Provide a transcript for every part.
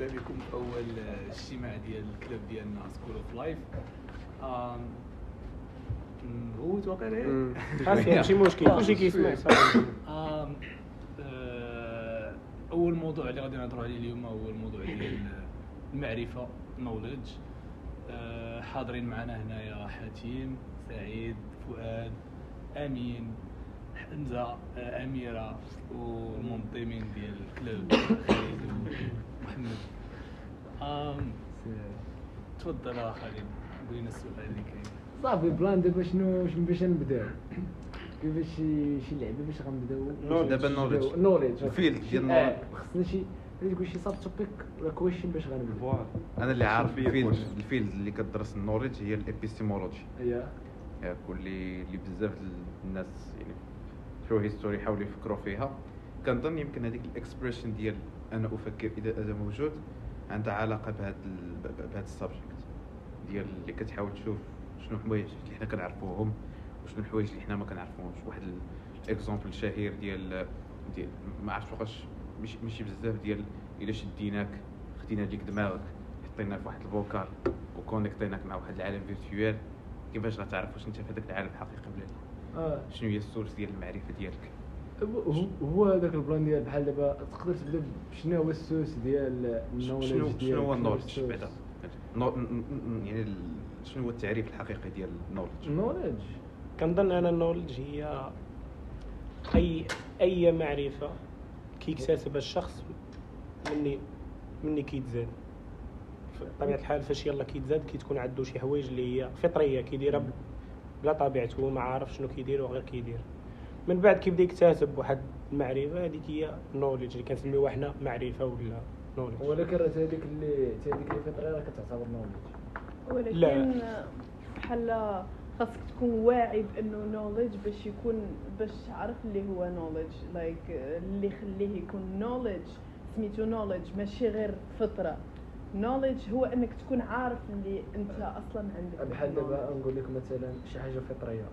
مرحبا بكم في أول آه، اجتماع ديال ال club ديالنا School of Life نغوت واقيلا ماشي مشكل. كلشي كيسمع. آه، أول موضوع اللي غادي نهضروا عليه اليوم هو الموضوع ديال المعرفة knowledge حاضرين معنا هنايا حاتم سعيد فؤاد أمين. حمزة آه، أميرة والمنظمين ديال ال club خالد ومحمد تفضل يا خالد. لنا السؤال اللي كاين. صافي plan دابا شنو باش نبداو؟ كيفاش شي شي لعبة باش غنبداو. دابا. knowledge ال field ديال آه، خصنا شي بغيت تقول شي subtopic ولا question باش غنبداو. voilà أنا اللي عارف ال field. ال field اللي كدرس ال knowledge هي الابيستيمولوجي ياك واللي اللي بزاف الناس يعني through history حاولوا يفكروا فيها. كنظن يمكن هذيك ال expression ديال أنا أفكر إذا اذا موجود عندها علاقة بهذا بهذا ال subject ديال اللي كتحاول تشوف شنو الحوايج اللي حنا كنعرفوهم وشنو الحوايج اللي حنا ما كنعرفوهمش. واحد ال exemple الشهير ديال ديال ما عرفتش واش ماشي ماشي بزاف ديال إلا شديناك خدينا ديك دماغك حطينا في واحد ال bocal و connectيناك مع واحد العالم virtuel كيفاش غتعرف واش أنت في هذاك العالم الحقيقي ولا لا شنو هي ال source ديال المعرفة ديالك؟ هو- هو هذاك ال plan ديال بحال دابا تقدر تبدا شنو هو السوس ديال ال knowledge شنو ديال شنو هو ال knowledge. بعدا؟ يعني ال- شنو هو التعريف الحقيقي ديال ال knowledge ال knowledge كنظن أنا ال knowledge هي اي أي معرفة كيكتسبها الشخص مني مني كيتزاد. بطبيعة الحال فاش يلا كيتزاد كيتكون عنده شي حوايج اللي هي فطرية كيديرها بلا طبيعته هو ما عارف شنو كيدير وغير كيدير. من بعد كيبدا يكتسب واحد المعرفة هذيك هي knowledge اللي كنسميوها حنا معرفة ولا knowledge ولكن راه هذيك اللي هذيك اللي فطريه راه كتعتبر knowledge لا. ولكن بحال خاصك تكون واعي بأنه knowledge باش يكون باش تعرف اللي هو knowledge like اللي يخليه يكون knowledge سميتو knowledge ماشي غير فطرة. knowledge هو إنك تكون عارف اللي أنت أصلا عندك. بحال دابا. نقول لك مثلا شي حاجة فطرية.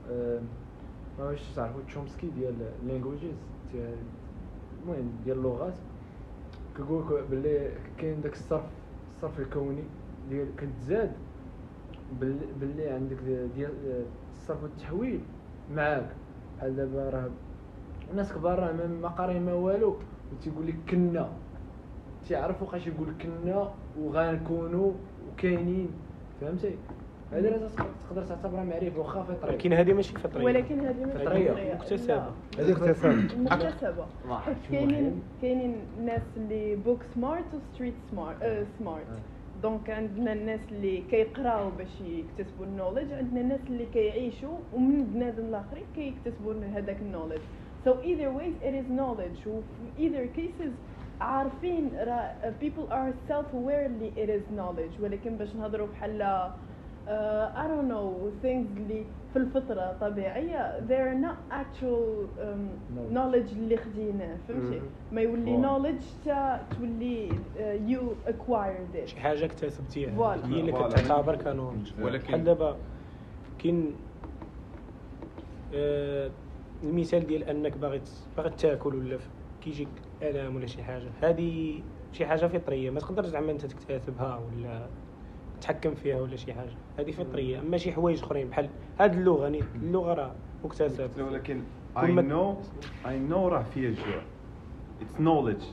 ما واش تعرفوا تشومسكي ديال languages المهم ديال اللغات كيقول لك باللي كاين داك الصرف الصرف الكوني ديال كتزاد باللي, عندك ديال الصرف والتحويل معاك. بحال دابا راه الناس كبار راه ما- قارين ما والو وتيقول لك كنا. تيعرف وقاش يقول كنا؟ وغنكونوا وكاينين. فهمتي؟ هذه راه تقدر- تقدر تعتبرها معرفة واخا فطريه ولكن هذه ماشي فطريه ولكن هذه ماشي. مكتسبة. لا. هذه مكتسبة. ما حيت كاينين. كاينين الناس اللي book smart و street smart آه smart آه. donc عندنا الناس اللي كيقراو باش يكتسبوا ال knowledge عندنا الناس اللي كيعيشوا ومن بنادم الاخرين كيكتسبوا هذاك ال knowledge so either ways it is knowledge. و either cases عارفين people are self aware اللي it is knowledge ولكن باش نهضروا بحال uh, I don't know things اللي في الفطرة طبيعية they're not actual um, Knowledge. knowledge اللي خديناه فهمتي. ما يولي knowledge تا تولي uh, you acquired it شي حاجة اكتسبتيها. هي اللي. كتعتبر كنولج ولكن- بحال دابا كاين آه، المثال ديال أنك باغي باغي تاكل ولا كيجيك الام ولا شي حاجة. هذه شي حاجة فطرية ما تقدرش زعما أنت تكتسبها ولا تحكم فيها ولا شي حاجة. هذه فطرية أما شي حوايج أخرين بحال هاد اللغة ني اللغة راه مكتسبة. ولكن ما- know I know راه فيها الجوع it's knowledge.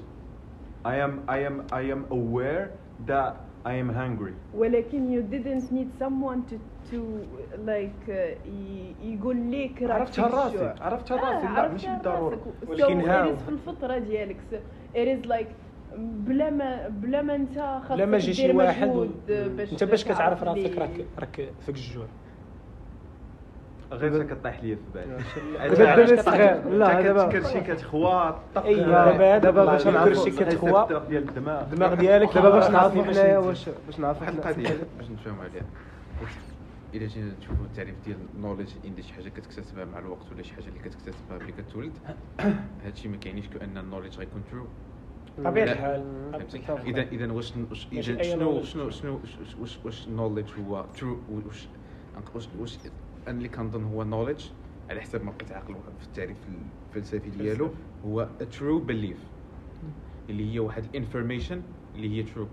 I am I am I am aware that I am hungry ولكن you didn't need someone to to like uh, يقول لك راه عرفتها. عرفتها آه، راسي لا عرفتها ماشي راسك. بالضرورة ولكن it هاو. is في الفطرة ديالك it is like بلا ما بلا ما انت خاصك دير مجهود باش انت باش كتعرف تعرف راسك راك راك فيك الجوع غير كطيح ليا في بالي. دابا صغير لا دابا كتكرشي كتخوا دابا دابا باش يذكر نعرفوا شي تحس كتخوا بالطرف ديال الدماغ الدماغ ديالك دابا باش نعرفوا حنايا. واش باش نعرفوا واحد القضية باش نفهموا عليها إلا جينا نشوفوا التعريف ديال ال knowledge عندي شي حاجة كتكتسبها مع الوقت ولا شي حاجة اللي كتكتسبها ملي كتولد هادشي ما كيعنيش كان ال knowledge غيكون true طبيعة لا. الحال اذا إذا واش إذا شنو. شنو شنو واش- واش ال knowledge هو true واش واش أنا اللي كنظن هو ال knowledge على حسب ما بقيت عاقل في التعريف الفلسفي ديالو هو true belief اللي هي واحد ال information اللي هي true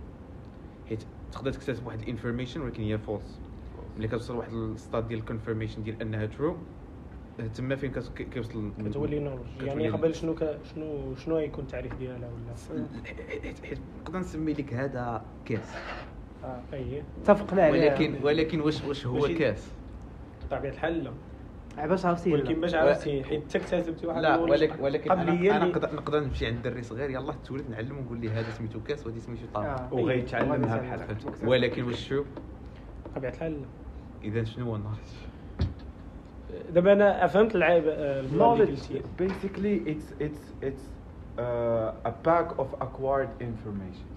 حيت تقدر تكتسب واحد ال information ولكن هي false ملي كتوصل لواحد الستاد ديال ال confirmation ديال أنها true تما فين كيوصل كتولي knowledge يعني قبل شنو ك... شنو شنو يكون التعريف ديالها ولا؟ حيت نقدر نسمي لك هذا كاس آه. أي اتفقنا عليها. ولكن ولكن واش واش هو كاس بطبيعه الحال لا باش عرفتي ولكن باش عرفتي حيت انت اكتسبتي واحد لا ولكن ولكن أنا, نقدر نقدر نمشي عند الدري صغير يلاه تولد نعلم ونقول ليه هذا سميتو كاس وهذه سميتو طابق آه. وغيتعلمها أي. بحال فهمت. ولكن واش شو؟ بطبيعه الحال لا اذا شنو هو ال knowledge دابا أنا فهمت العيب آه، knowledge. basically it's it's it's uh, a pack of acquired informations لا.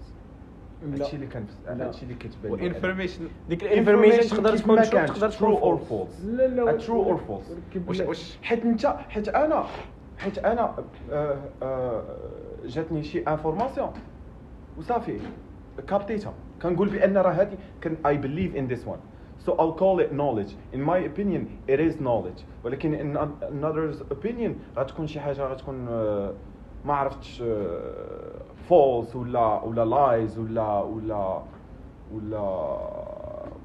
هادشي اللي كان. هادشي اللي كتبان. و information ديك ال information تقدر تكون تقدر or false. false. لا لا or false. ولكن واش واش حيت انت حيت أنا حيت أنا آه، آه، جاتني شي information وصافي. كابتيتها كنقول بأن راه هذه كان I believe in this one. So I'll call it knowledge. In my opinion it is knowledge. ولكن in another's opinion غتكون شي حاجة غتكون آه، ما عرفتش false ولا ولا lies ولا ولا ولا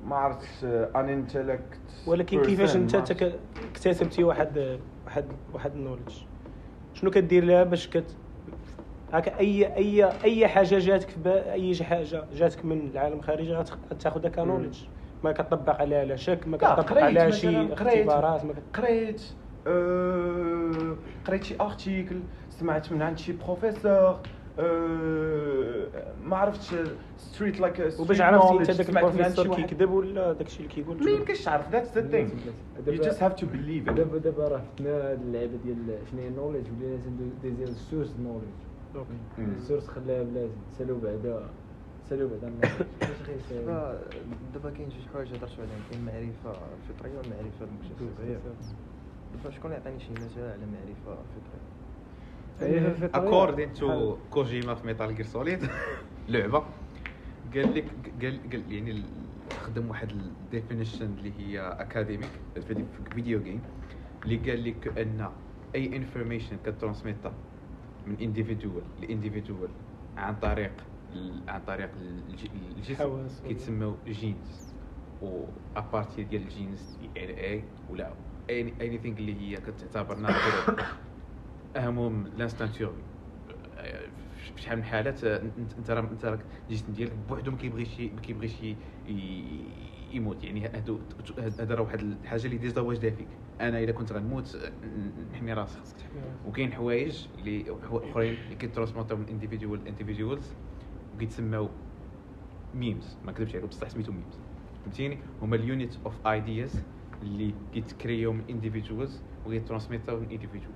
ما عرفتش an intellect ولكن كيفاش أنت اكتسبتي واحد واحد واحد ال knowledge شنو كدير لها باش كت هكا أي أي أي حاجة جاتك في أي حاجة جاتك من العالم الخارجي غت- غتاخذها ك knowledge ما كطبق عليها لا شك ما قريت عليها شي. اختبارات ما قريت آه، قريت شي article سمعت من عند شي بروفيسور ما عرفتش street like وباش عرفتي أنت داك البروفيسور كيكذب ولا داك الشيء اللي كيقول ما يمكنش تعرف that's the you just have to believe it. دابا دابا راه فتنا هاد اللعبة ديال شنو هي ال knowledge ولينا ديال ال source knowledge مم. ال source خلاها بلازم سالو بعدا سالو بعدا. دابا دابا كاين جوج حوايج هضرتوا عليهم. كاين المعرفه الفطريه والمعرفة المكتسبه دابا شكون يعطيني شي مثال على معرفة فطرية؟ according to Kojima في Metal Gear Solid لعبه قال لك قال قال يعني خدم واحد ال definition اللي هي academic في video game اللي قال لك ان اي information كترانسميتا من individual ل individual عن طريق عن طريق الج- الجسم. كيتسموا genes و à partir ديال ال genes يعني اي ولا anything اللي هي كتعتبر natural أهمهم في شحال من حالات انت أنت راه أنت راك الجسم ديالك بوحدو ما كيبغيش ما كيبغيش يموت. يعني هادو هذا راه واحد الحاجة اللي déjà واجده فيك. أنا إلا كنت غنموت نحمي راسي. خاصك تحمي راسك. وكاين حوايج اللي اخرين اللي كيترانسموتاو من individual individuals وكيتسماو memes ما كذبش عليك بصح سميتو memes فهمتيني؟ هما ال unit of ideas اللي كيتكريو من individuals وكيترانسميتاو من individual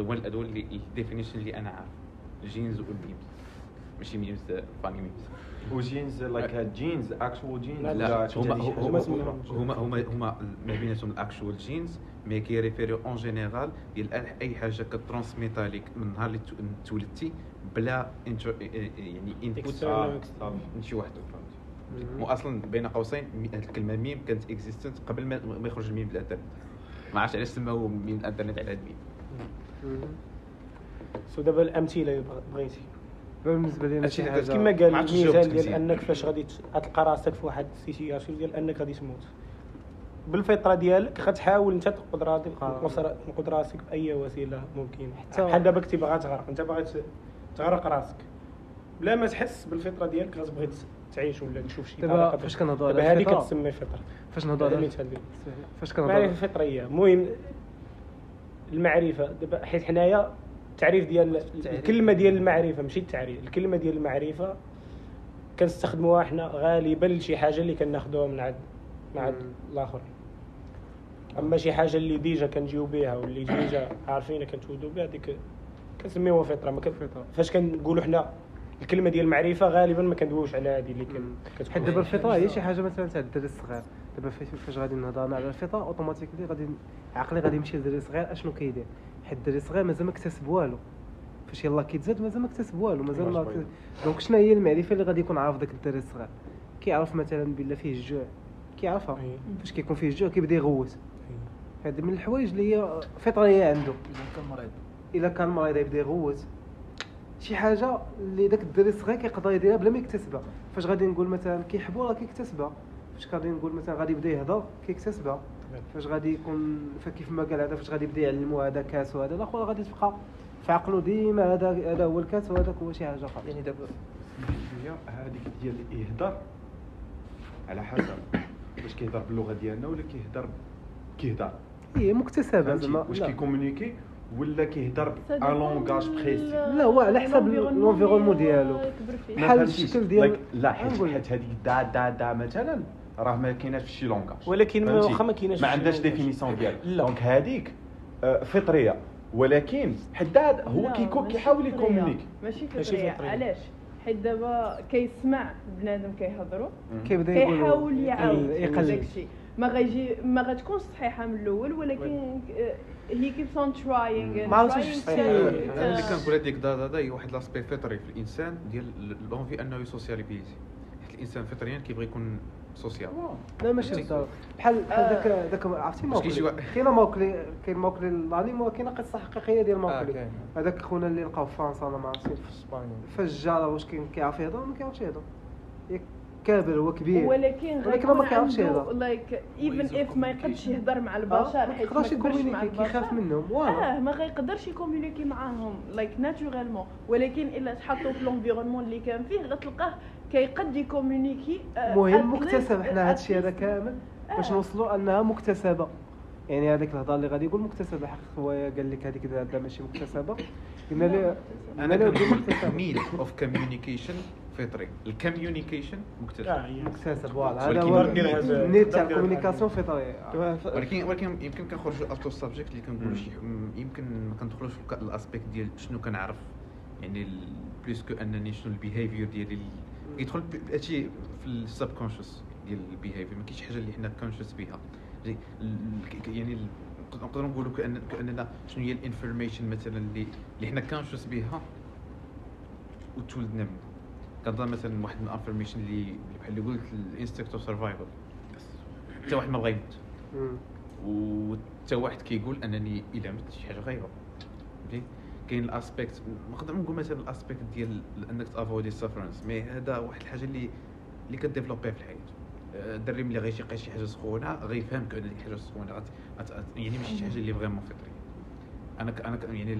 هو هادو اللي ال definition اللي أنا عارف ال genes وال memes ماشي memes funny memes و genes like genes actual genes لا، هما هما هما هما هما ما بيناتهم ال actual genes mais كيريفيريو en général ديال أي حاجة كترانسميتا ليك من نهار اللي تو- تولدتي بلا enter يعني input External. external. من شي واحد فهمتي؟ مو أصلا بين قوسين الكلمة ميم كانت existent قبل ما ما يخرج الميم بالانترنت ما عرفتش علاش سماو ميم الانترنت على هاد ال meme. so دابا الأمثلة اللي بغ- بغيتي. بالنسبة لي شي حاجة كما قال المثال جاوبتك ديال. أنك فاش غادي ت- غتلقى راسك في واحد ال situation ديال أنك غادي تموت. بالفطرة ديالك غتحاول أنت تنقذ راسك تنقذ را- تنقذ راسك بأي وسيلة ممكنه حتى- بحال دابا كنتي باغا تغرق. أنت باغي تغرق راسك. بلا ما تحس بالفطرة ديالك غتبغي تعيش ولا تشوف شي دابا طريقة فاش كنهضروا على هذه كتسمى فطره فاش هذا على فاش معرفه كنهضروا فطريه المهم المعرفة. دابا حيت حنايا التعريف ديال الكلمة ديال المعرفة ماشي التعريف الكلمة ديال المعرفة كنستخدموها حنا غالبا لشي حاجة اللي كناخذوها من عند من عند. الآخر أما شي حاجة اللي déjà كنجيو بها واللي déjà عارفين كنتولدوا بها ديك كنسميوها فطرة. ما كن... فاش كنقولوا حنا الكلمة ديال المعرفة غالبا ما كندويوش على هذه اللي. كتكون حيت دابا الفطرة هي شي حاجة مثلا تاع الدري الصغير. دابا فاش غادي نهضر أنا على الفطره automatically غادي عقلي غادي يمشي للدري الصغير أشنو كيدير؟ حيت الدري الصغير مازال ما اكتسب والو فاش يلاه كيتزاد مازال ما اكتسب والو مازال ما. donc شنو هي المعرفة اللي غادي يكون عارف داك الدري الصغير كيعرف مثلا بلا فيه الجوع كيعرفها. أي. فاش كيكون فيه الجوع كيبدا يغوت هذه من الحوايج اللي هي فطرية عنده. اذا كان مريض. إلا كان مريض يبدا يغوت شي حاجة اللي داك الدري الصغير كيقدر يديرها بلا ما يكتسبها. فاش غادي نقول مثلا كيحبو راه كيكتسبها. فاش غادي نقول مثلا غادي يبدا يهضر كيكتسبها فاش غادي يكون فكيف ما قال هذا فاش غادي يبدا يعلمو هذا كاس وهذا الآخر غادي تبقى في عقله ديما هذا هذا هو الكاس وهذاك هو شي حاجة آخرى يعني دابا هذيك ديال يهدر على حسب واش كيهضر باللغة ديالنا ولا كيهضر كيهضر هي مكتسبة زعما واش. كي communiquer ولا كيهضر un langage précis لا، هو على حسب اللي ديالو. بحال. الشكل ديال- لا. حيت هذيك دا دا دا مثلا راه ما كايناش في شي langage. ولكن؟ واخا ما كايناش ما في شي عندهاش. définition ديالها. donc هذيك آه، فطرية. ولكن حداد هو كيكون كيحاول فطرية. ي communiquer. ماشي ماشي فطرية. فطرية. علاش؟ حيت دابا كيسمع بنادم كيهضروا كيبدا يقول كيحاول يعاود يقلل داكشي ما غيجي ما غتكونش صحيحة من الأول ولكن هي كيبس اون تراينغ ما عرفتش اللي كنقول هذيك دا هي واحد لاسبي فطري في الإنسان ديال لونفي أنه يسوسياليزي حيت الإنسان فطريا كيبغي يكون سوسيال. لا ماشي بحال بحال داك داك عرفتي باش كيجي موكلي كاين موكلي كاين موكلي الانيم وكاين قصة حقيقية ديال آه، موكلي كاين. هذاك خونا اللي لقاو في فرنسا أنا ما عرفتش. في إسبانيا. فجار واش كاين كيعرف يهضر؟ ولا ما كيعرفش يهضر. ياك كابر هو كبير. ولكن ولكن ما كيعرفش يهضر. like even if ما يقدرش. يهضر مع آه، البشر ما حيت كيقدرش كبرش مع ي communiquer كيخاف. منهم. voilà آه ما غيقدرش ي communiquer معاهم like naturellement ولكن إلا تحطوا في l'environnement اللي كان فيه غتلقاه كيقد يكومونيكي آه، مهم at least- مكتسب حنا هادشي هذا كامل. باش آه. نوصلوا أنها مكتسبة. يعني هذيك الهضرة اللي غادي يقول مكتسبة. حق خويا قال لك هذيك هذا ماشي مكتسبة. قلنا له أنا كنقول مكتسبة. mean of communication فطري. ال communication مكتسب. آه هي مكتسب voilà. هذا ولكن هو ال need تاع la communication فطرية. ولكن ولكن يمكن كنخرجوا out of subject اللي كنقولوا شي يمكن ما كندخلوش في ال aspect ديال شنو كنعرف. يعني plus que أنني شنو ال behavior ديالي ال- يدخل هادشي في ال subconscious ديال ال behavior ما كاينش حاجة اللي حنا conscious بها يعني نقدروا نقولوا كأن كأننا شنو هي ال information مثلا اللي اللي حنا conscious بها وتولدنا منها. كنظن مثلا واحد من ال information اللي بحال اللي قلت ال instinct of survival حتى واحد ما بغى يموت. وحتى واحد كيقول أنني إلا مت شي حاجة غايبه فهمتي كاين ال aspect نقدر نقول مثلا ال aspect ديال انك ت avoidي ال sufferance mais هذا واحد الحاجة اللي اللي ك développerها في الحياة. آه، الدري ملي غيشي يلقى شي حاجة سخونة غيفهم كان هذيك الحاجة سخونة غت... يعني ماشي شي حاجة اللي vraiment فطرية. أنا ك... أنا ك... يعني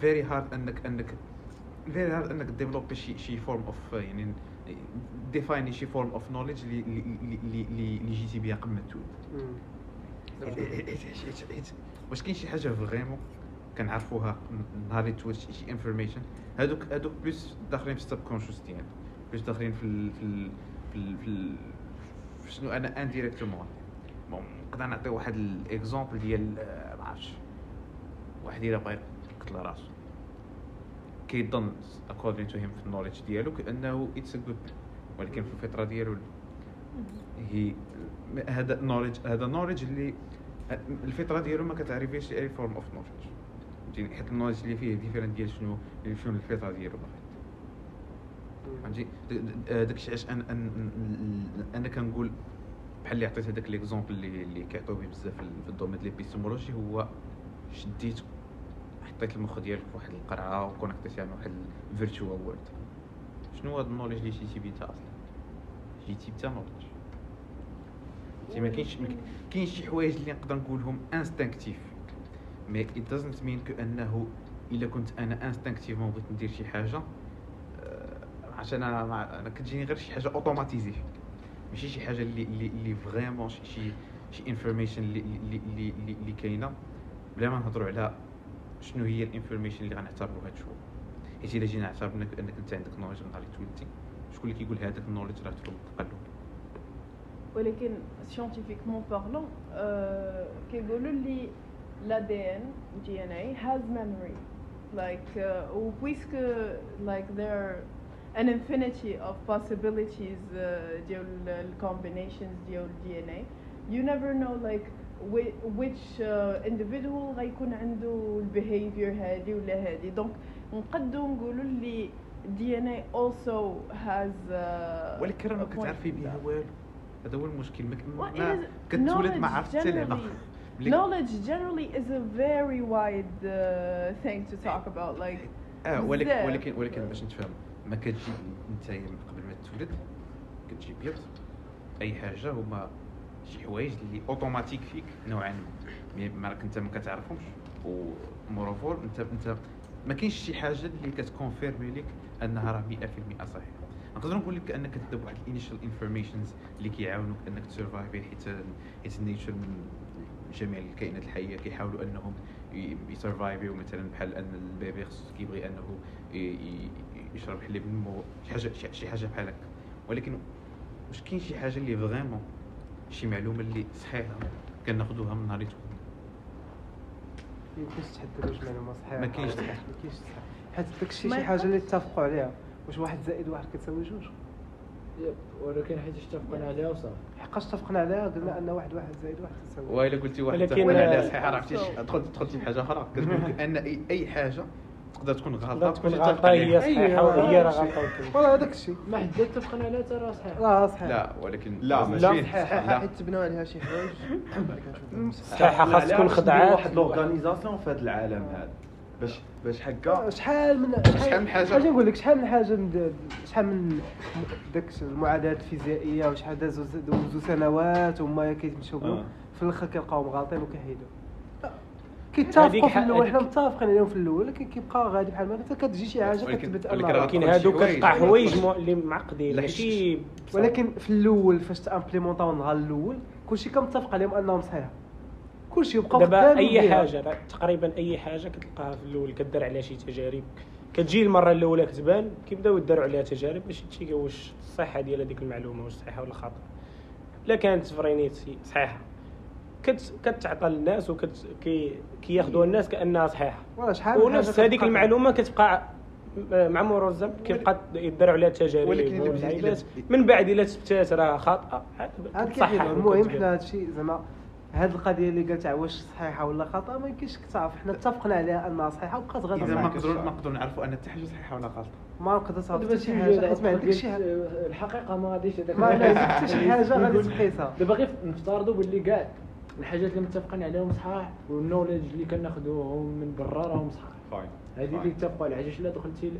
very hard أنك أنك very hard أنك développer شي شي form of يعني defineي شي form of knowledge اللي اللي اللي جيتي بها قبل ما تولد. واش كاين شي حاجة vraiment؟ كنعرفوها نهار تولد شي information هادوك هادوك plus داخلين في ال subconscious ديالنا plus داخلين في في في, في, في شنو أنا indirectement bon نقدر نعطي واحد l'exemple ديال آه، ما عرفتش. واحد إلا بغى يقتل راسو. كيظن according to him في ال knowledge ديالو كأنه it's a good ولكن في الفطرة ديالو. هي هذا knowledge هذا knowledge اللي الفطرة ديالو ما كتعرفيش any form of knowledge فهمتيني حيت ال knowledge اللي فيه different ديال شنو شنو الفطره ديالو باغي فهمتي؟ داكشي علاش أنا أنا كنقول بحال اللي عطيت هذاك l'exemple اللي اللي كيعطيو به بزاف في ال- في ال domaine ديال هو شديت حطيت المخ ديالك في واحد القرعة و connectيتيها مع واحد ال virtual world شنو هو هذا ال knowledge اللي جيتي بيه أصلا؟ جيتي بتا ما كاينش ما كاين- كاين شي حوايج اللي نقدر نقولهم instinctive mais it doesn't mean كانه الا كنت أنا instinctivement بغيت ندير شي حاجة آه، عشان أنا مع- أنا كتجيني غير شي حاجة automatisé ماشي شي حاجة اللي اللي اللي vraiment شي شي information اللي اللي اللي اللي, كاينة. بلا ما نهضروا على شنو هي ال information اللي غنعتبروا هاد شوية حيت إلا جينا اعتبرنا انك أنت عندك knowledge نهار اللي تولدتي شكون اللي كيقول هذاك ال knowledge راه تفهم التقلب ولكن scientifiquement parlant كيقولوا لي l'ADN DNA has memory like uh, و puisque like there an infinity of possibilities uh, ديال ال combinations ديال DNA you never know like whi- which uh, individual غيكون عنده ال behavior هادي ولا هادي donc نقدو نقولوا اللي DNA also has uh, ولكن راه ما a point كتعرفي in بها that. والو هذا هو المشكل ما, Well, it ما is- كتولد ما knowledge عرفت حتى لعبه generally- ملي- Knowledge generally is a very wide uh, thing to talk about. Like آه ولكن. ولكن ولكن باش نتفاهم ما كتجي أنت قبل ما تولد كتجي بيض أي حاجة هما شي حوايج اللي اوتوماتيك فيك نوعا ما ما راك انت ما كتعرفهمش و moreover انت أنت ما كاينش شي حاجة اللي كت confirmer لك أنها راه 100% صحيحة نقدر نقول لك أنك كتبدا بواحد ال initial informations اللي كيعاونوك أنك ت surviveي حيت حيت ال nature من جميع الكائنات الحية كيحاولوا أنهم ي surviveيو مثلا بحال أن ال bébé خصو كيبغي أنه يشرب حليب من مو شي حاجة شي- حاجة بحال هكا. ولكن واش كاين شي حاجة اللي vraiment شي معلومة اللي صحيحة كناخذوها من نهار اللي تولد يمكنش تحدد واش معلومة صحيحة. ما كاينش. ما كاينش حيت داكشي ما شي حاجة اللي اتفقوا عليها. واش واحد زائد واحد كتساوي جوج؟ يب ولكن حيت اتفقنا عليها وصافي. حقاش اتفقنا عليها قلنا أن واحد واحد زائد واحد تساوي. وإلا قلتي واحد ولكن- تقول عليها ولكن صحيحه راه عرفتي دخلتي في حاجة أخرى. كتقول لك أن اي أي حاجة تقدر تكون غلطة تقدر تكون غلطة هي. صحيحة وهي راه غلطة voilà هذاك الشيء. ما حد اتفقنا عليها حتى راه صحيح. لا صحيح. لا ولكن لا، ماشي. صحيحه لا. حيت تبناو عليها شي حوايج. صحيحة خاص تكون خدعات. واحد l'organisation في هذا العالم هذا. باش باش هكا شحال من شحال من حاجة؟ أجي نقول لك شحال من حاجة شحال من داك المعادلات الفيزيائية وشحال دازوا دوزوا سنوات وهما كيتمشوا آه. في الآخر كيلقاوهم غالطين وكيحيدوا هذيك كيتفقوا في الأول حنا متفقين عليهم في الأول ولكن كيبقى غادي بحال ما حتى كتجي شي حاجة كتثبت ولكن هادو شي كتلقى حوايج. اللي معقدين ماشي. ولكن في الأول فاش تامبليمونطاو النهار الأول كلشي كمتفق عليهم أنهم صحيحه كلشي يبقى دابا أي حاجة راه تقريبا أي حاجة كتلقاها في الأول كدار عليها شي تجارب. كتجي المرة الأولى كتبان كيبداو يداروا عليها تجارب باش يتشيكوا واش الصحه ديال هذيك المعلومة واش صحيحة ولا خاطئة. الا كانت vraiment صحيحة. كت كتعطى للناس وكت كي كياخذوها الناس كأنها صحيحة. ونفس هذيك المعلومة كتبقى مع مرور الزمن كيبقى يداروا عليها تجارب ولكن من بعد إلا تثبتات راه خاطئة. المهم. حنا هادشي زعما هاد القضية اللي قالت واش صحيحة ولا خطأ ما يمكنش تعرف. حنا اتفقنا عليها أنها صحيحة وبقات غادا إذا ما نقدروا ما نقدروا نعرفوا أن حتى حاجة صحيحه ولا غلطه ما نقدر تعرف. دابا حتى شي حاجة حيت ما عندكش شي حاجة. الحقيقة ما غاديش هذاك ما عندك حتى شي حاجة غادي تقيسها دابا غير نفترضوا باللي كاع الحاجات اللي متفقين عليهم صحاح وال knowledge اللي كناخذوهم من برا راهم صحاح فاين هذه اللي اتفقوا عليها. علاش لا دخلتي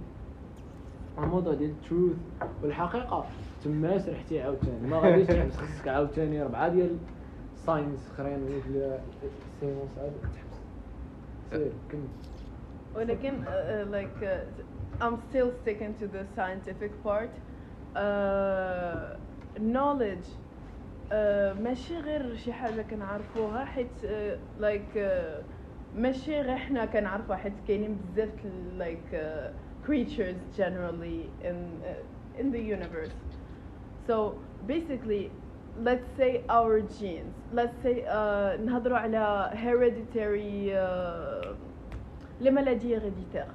الموضوع ديال ال truth والحقيقة تما سرحتي عاوتاني. ما غاديش تحبس خصك عاوتاني. ربعة ديال ساينس اخرين ولا السيمونس هذا كتحبس سير كمل ولكن uh, uh, like uh, I'm still sticking to the scientific part uh, knowledge uh, ماشي غير شي حاجه كنعرفوها حيت uh, like uh, ماشي غير حنا كنعرفوها حيت كاينين بزاف ال- like uh, creatures generally in uh, in the universe so basically let's say our genes let's say uh, نهضروا على hereditary uh, les maladies héréditaires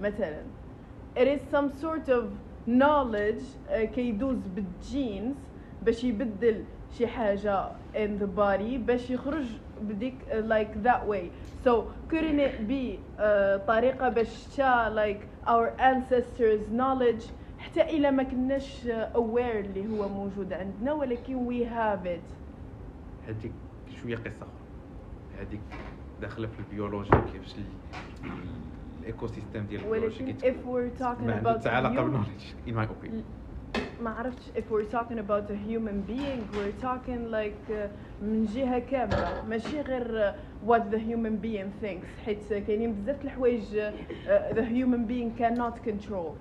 مثلا it is some sort of knowledge uh, كيدوز بال genes باش يبدل شي حاجة in the body باش يخرج بديك uh, like that way so couldn't it be uh, طريقة باش تا like our ancestors knowledge حتى إلا ما كناش aware اللي هو موجود عندنا ولكن we have it. هذيك شوية قصة أخرى. هذيك داخلة في البيولوجي كيفاش ال- ال ecosystem ديال البيولوجي ولكن if we're talking about علاقة بال knowledge in my opinion. ما عرفتش if we're talking about a human being we're talking like uh, من جهة كاملة. ماشي غير uh, what the human being thinks حيت كاينين بزاف الحوايج uh, the human being cannot control.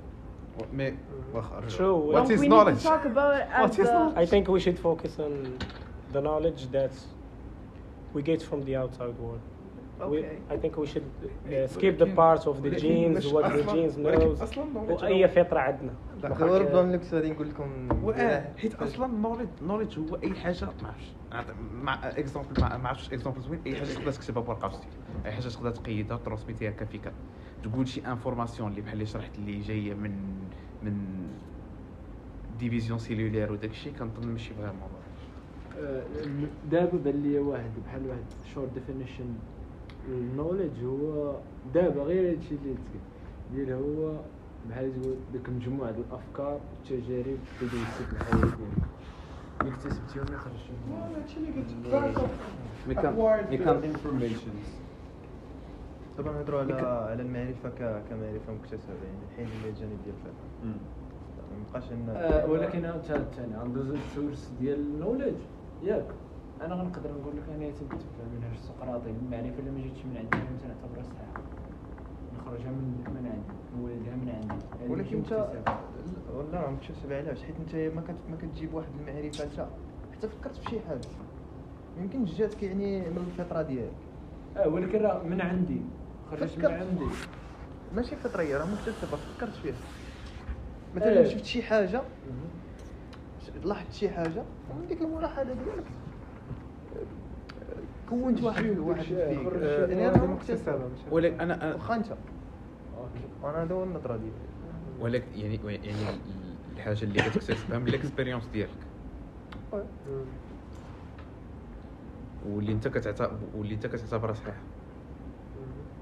mais واخر شو what is knowledge what is I think we should focus on the knowledge that we get from the outside world I think we should skip the parts of the genes what the genes knows وأي فطره عندنا غير بلون لوكس غادي نقول لكم حيت أصلا knowledge knowledge هو أي حاجة ما عرفتش. مع exemple ما عرفتش exemple زوين أي حاجة تقدر تكتبها بورقة في أي حاجة تقدر تقيدها وترونسميتيها كفكره تقول شي information اللي بحال اللي شرحت اللي جاية من من division cellulaire وداك الشيء كنظن ماشي vraiment آه، دابا بان لي واحد بحال واحد short definition ال knowledge هو دابا غير هادشي اللي تقول ديال هو بحال تقول ديك مجموعة ديال الأفكار والتجارب اللي دوزتي في الحياة ديالك. اللي اكتسبتيهم اللي خرجتيهم مي كان مي كان informations دابا نهضروا على على المعرفة كمعرفة مكتسبة يعني الحين اللي الجانب ديال مم. ما بقاش عندنا آه، ولكن انت ثاني غندوز السورس ديال النوليدج ياك. أنا غنقدر نقول لك أنا تبت في المنهج السقراطي المعرفة اللي ما جاتش من عندي أنا تنعتبرها صحيحة. نخرجها من من عندي نولدها من عندي. ولكن انت مكتسبة. لا مكتسبة علاش؟ حيت انت ما كت ما كتجيب واحد المعرفة حتى حتى فكرت في شي حاجة. يمكن جاتك يعني من الفطره ديالك. آه ولكن راه من عندي. خرجت من فكرت. عندي. ماشي فطريه راه مكتسبة. فكرت فيها مثلا إيه. شفت شي حاجة؟ لاحظت شي حاجة؟ ومن ديك الملاحظه ديالك. كونت واحد شي- واحد خرج يعني مكتسبة. مكتسبة ولكن أنا أنا- واخا أنت. okay. وأنا هذا هو النظرة ديالي. ولكن يعني يعني ال- الحاجة اللي كتكتسبها من ال expérience ديالك. واللي أنت كتعتبر واللي أنت كتعتبرها صحيحة.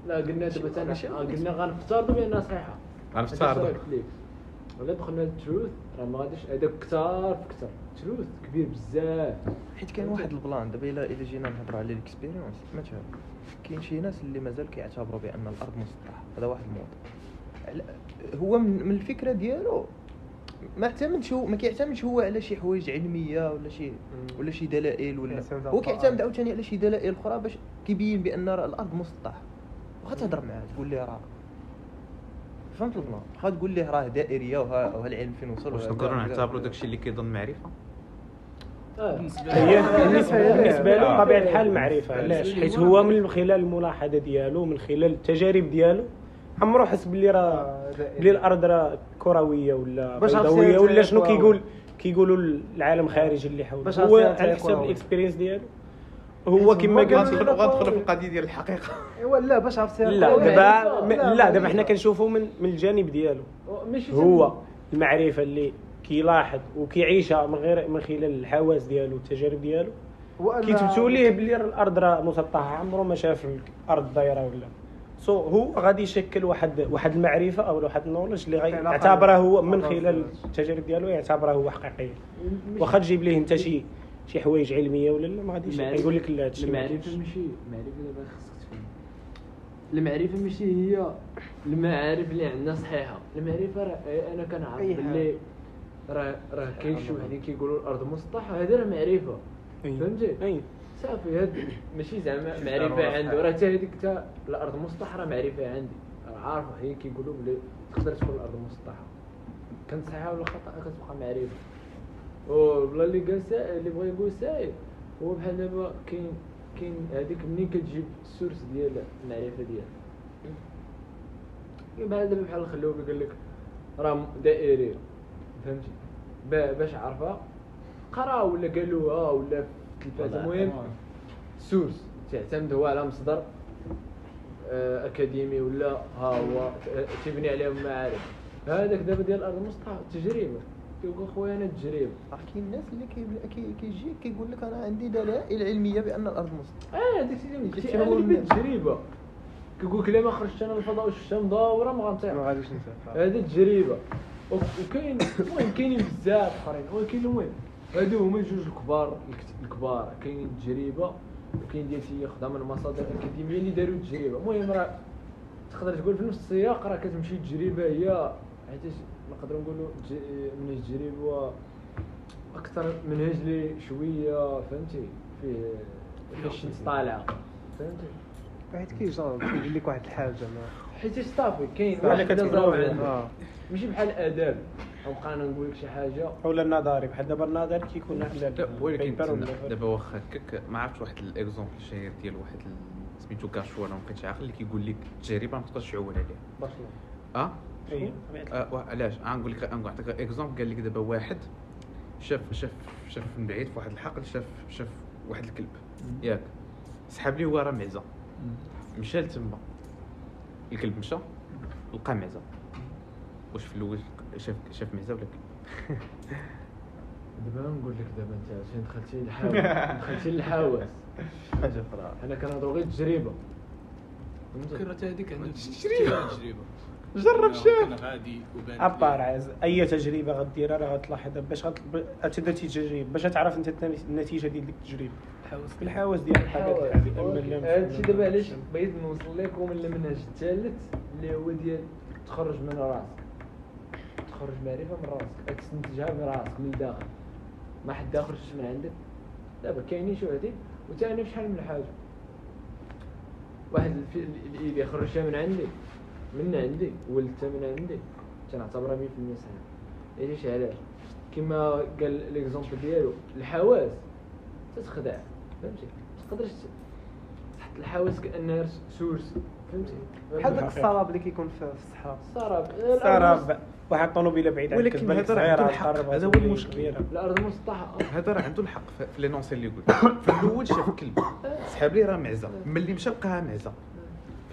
لا قلنا دابا آه، قلنا غنفترضوا بأنها صحيحة. غنفترضوا. ولا دخلنا لل truth راه ما غاديش هذاك كثار في كثر truth كبير بزاف. حيت كاين واحد ال plan دابا الا إلا جينا نهضروا على ال expérience مثلا كاين شي ناس اللي مازال كيعتبروا بأن الأرض مسطحة. هذا واحد الموضوع. هو من, من الفكرة ديالو ما اعتمدش هو ما كيعتمدش هو على شي حوايج علمية ولا شي ولا شي دلائل ولا هو. كيعتمد عاوتاني على شي دلائل أخرى باش كيبين بأن الأرض مسطحة. واخا تهضر معاه تقول ليه راه فهمت البلان واخا تقول ليه راه دائريه وها, وها العلم فين وصل واش نقدروا نعتبروا. داكشي اللي كيظن معرفة هي بالنسبة بالنسبة له. بطبيعة الحال معرفة علاش حيت هو من خلال الملاحظة ديالو من خلال التجارب ديالو عمرو حس باللي راه بلي الأرض راه كروية ولا بيضاويه ولا شنو. كيقول كيقولوا العالم خارجي اللي حوله هو على حسب هو. ال experience ديالو هو كما قلت غندخلوا غندخلوا في القضية ديال الحقيقة. ايوا لا باش عرف سير لا. دابا لا دابا حنا كنشوفوا من من الجانب ديالو. هو المعرفة اللي كيلاحظ وكيعيشها من غير من خلال الحواس ديالو والتجارب ديالو. كيثبتوا ليه بلي الأرض راه مسطحة عمره ما شاف الأرض دايرة ولا. so هو غادي يشكل واحد واحد المعرفة أو واحد ال knowledge اللي غيعتبره هو من خلال. التجارب ديالو يعتبره هو حقيقيه واخا تجيب ليه انت شي شي حوايج علمية ولا لا؟ ما غاديش يقول لك لا هادشي المعرفة. ماشي المعرفة دابا خصك تفهم. المعرفة ماشي هي المعارف اللي عندنا صحيحة. المعرفة راه أنا كنعرف باللي راه راه كاين شي وحدين كيقولوا الأرض مسطحة. هذا راه معرفة. فهمتي. صافي هاد ماشي زعما معرفة عنده راه حتى هذيك حتى الأرض مسطحة راه معرفة عندي. راه عارف وحدين كيقولوا بلي تقدر تكون الأرض مسطحة. كانت صحيحة ولا خطأ؟ كتبقى معرفة. والله اللي قال سائل اللي بغى يقول سائل هو بحال دابا كاين كاين هذيك منين كتجيب ال source ديال المعرفة ديالك. كاين بحال دابا بحال الخلوبي قال لك راه دائريه فهمتي؟ با- باش عرفها قرأ ولا قالوها ولا في التلفاز المهم source تعتمد هو على مصدر آه، أكاديمي ولا ها هو ت- تبني عليهم معارف. هذاك دابا ديال الأرض المسطحة تجربه كيقول خويا أنا تجربه راه كاين الناس اللي كي- كي- كيجي كيقول لك أنا عندي دلائل علمية بأن الأرض مسطحة. آه داك الشيء اللي جبت قلتي هو أنا اللي منين؟ تجربه كيقول لك لا ما خرجت أنا للفضاء وشفتها مدوره ما غنطيح. ما غاديش نسافر هذه تجربه وك- وكاين المهم كاينين بزاف آخرين. ولكن المهم هادو هما الجوج الكبار الكبار. كاين التجربه وكاين ديال شي خدامه من المصادر الاكاديميه اللي داروا التجربه المهم راه تقدر تقول في نفس السياق راه كتمشي التجربه هي حيت نقدروا نقولوا ج- منهج التجربه هو أكثر منهج اللي شوية فهمتي؟ فيه فيه. الشمس طالعه فهمتي حيت كيجرب يقول لك واحد الحاجة ما حيت صافي كاين واحد آه. ماشي بحال الاداب نبقى أنا نقول لك شي حاجة. ولا النظري بحال دابا النظري كيكون ولكن دابا واخا هكاك ما عرفتش واحد ال exemple الشهير ديال واحد سميتو كاشوا أنا ما بقيتش عاقل اللي كيقول لك التجربه ما تقدرش تعول عليها. آه؟ آه، وا- علاش؟ غنقول لك غنعطيك exemple قال لك دابا واحد شاف شاف شاف من بعيد في واحد الحقل شاف شاف واحد الكلب. ياك. سحب ليه هو راه معزه مشى لتما الكلب مشى لقى معزة. واش في الأول شاف شاف معزة ولا كلب؟ دابا نقول لك دابا أنت فين دخلتي للحواس دخلتي للحواس حاجة أخرى. حنا كنهضروا غير تجربة. راه هذيك تجربة. تجربة. جرب شوف. غادي وبان ابار لي- عز أي تجربة غديرها راه غتلاحظ. باش غت- غتدرتي تجربه باش تعرف أنت النتيجة ديال ديك التجربة. الحواس ديال الحاجات هادشي دابا علاش بغيت نوصل لكم المنهج الثالث اللي هو ديال تخرج من راسك. تخرج معرفة من راسك. تستنتجها من راسك من الداخل ما حد اخر شي من عندك. دابا كاينين شو هادي وثاني شحال من حاجة؟ واحد الف- ال- اللي خرجها من عندي. من عندي ولدتها من عندي. تنعتبرها 100% صحيح. علاش علاش؟ كما قال ليكزومبل ديالو الحواس تتخدع فهمتي؟ ما تقدرش تحط الحواس كأنها source فهمتي؟ بحال داك السراب اللي كيكون في في الصحراء. السراب. سراب واحد الطوموبيله بعيد عليك ولكن كتبان لك هذا راه صغيرة، عنده الحق، تقرب هذا هو المشكل. الأرض مسطحة. هذا راه عنده الحق في في l'énoncé اللي قلت. في الأول شاف كلب سحاب ليه راه معزة. ملي مشى لقاها معزة.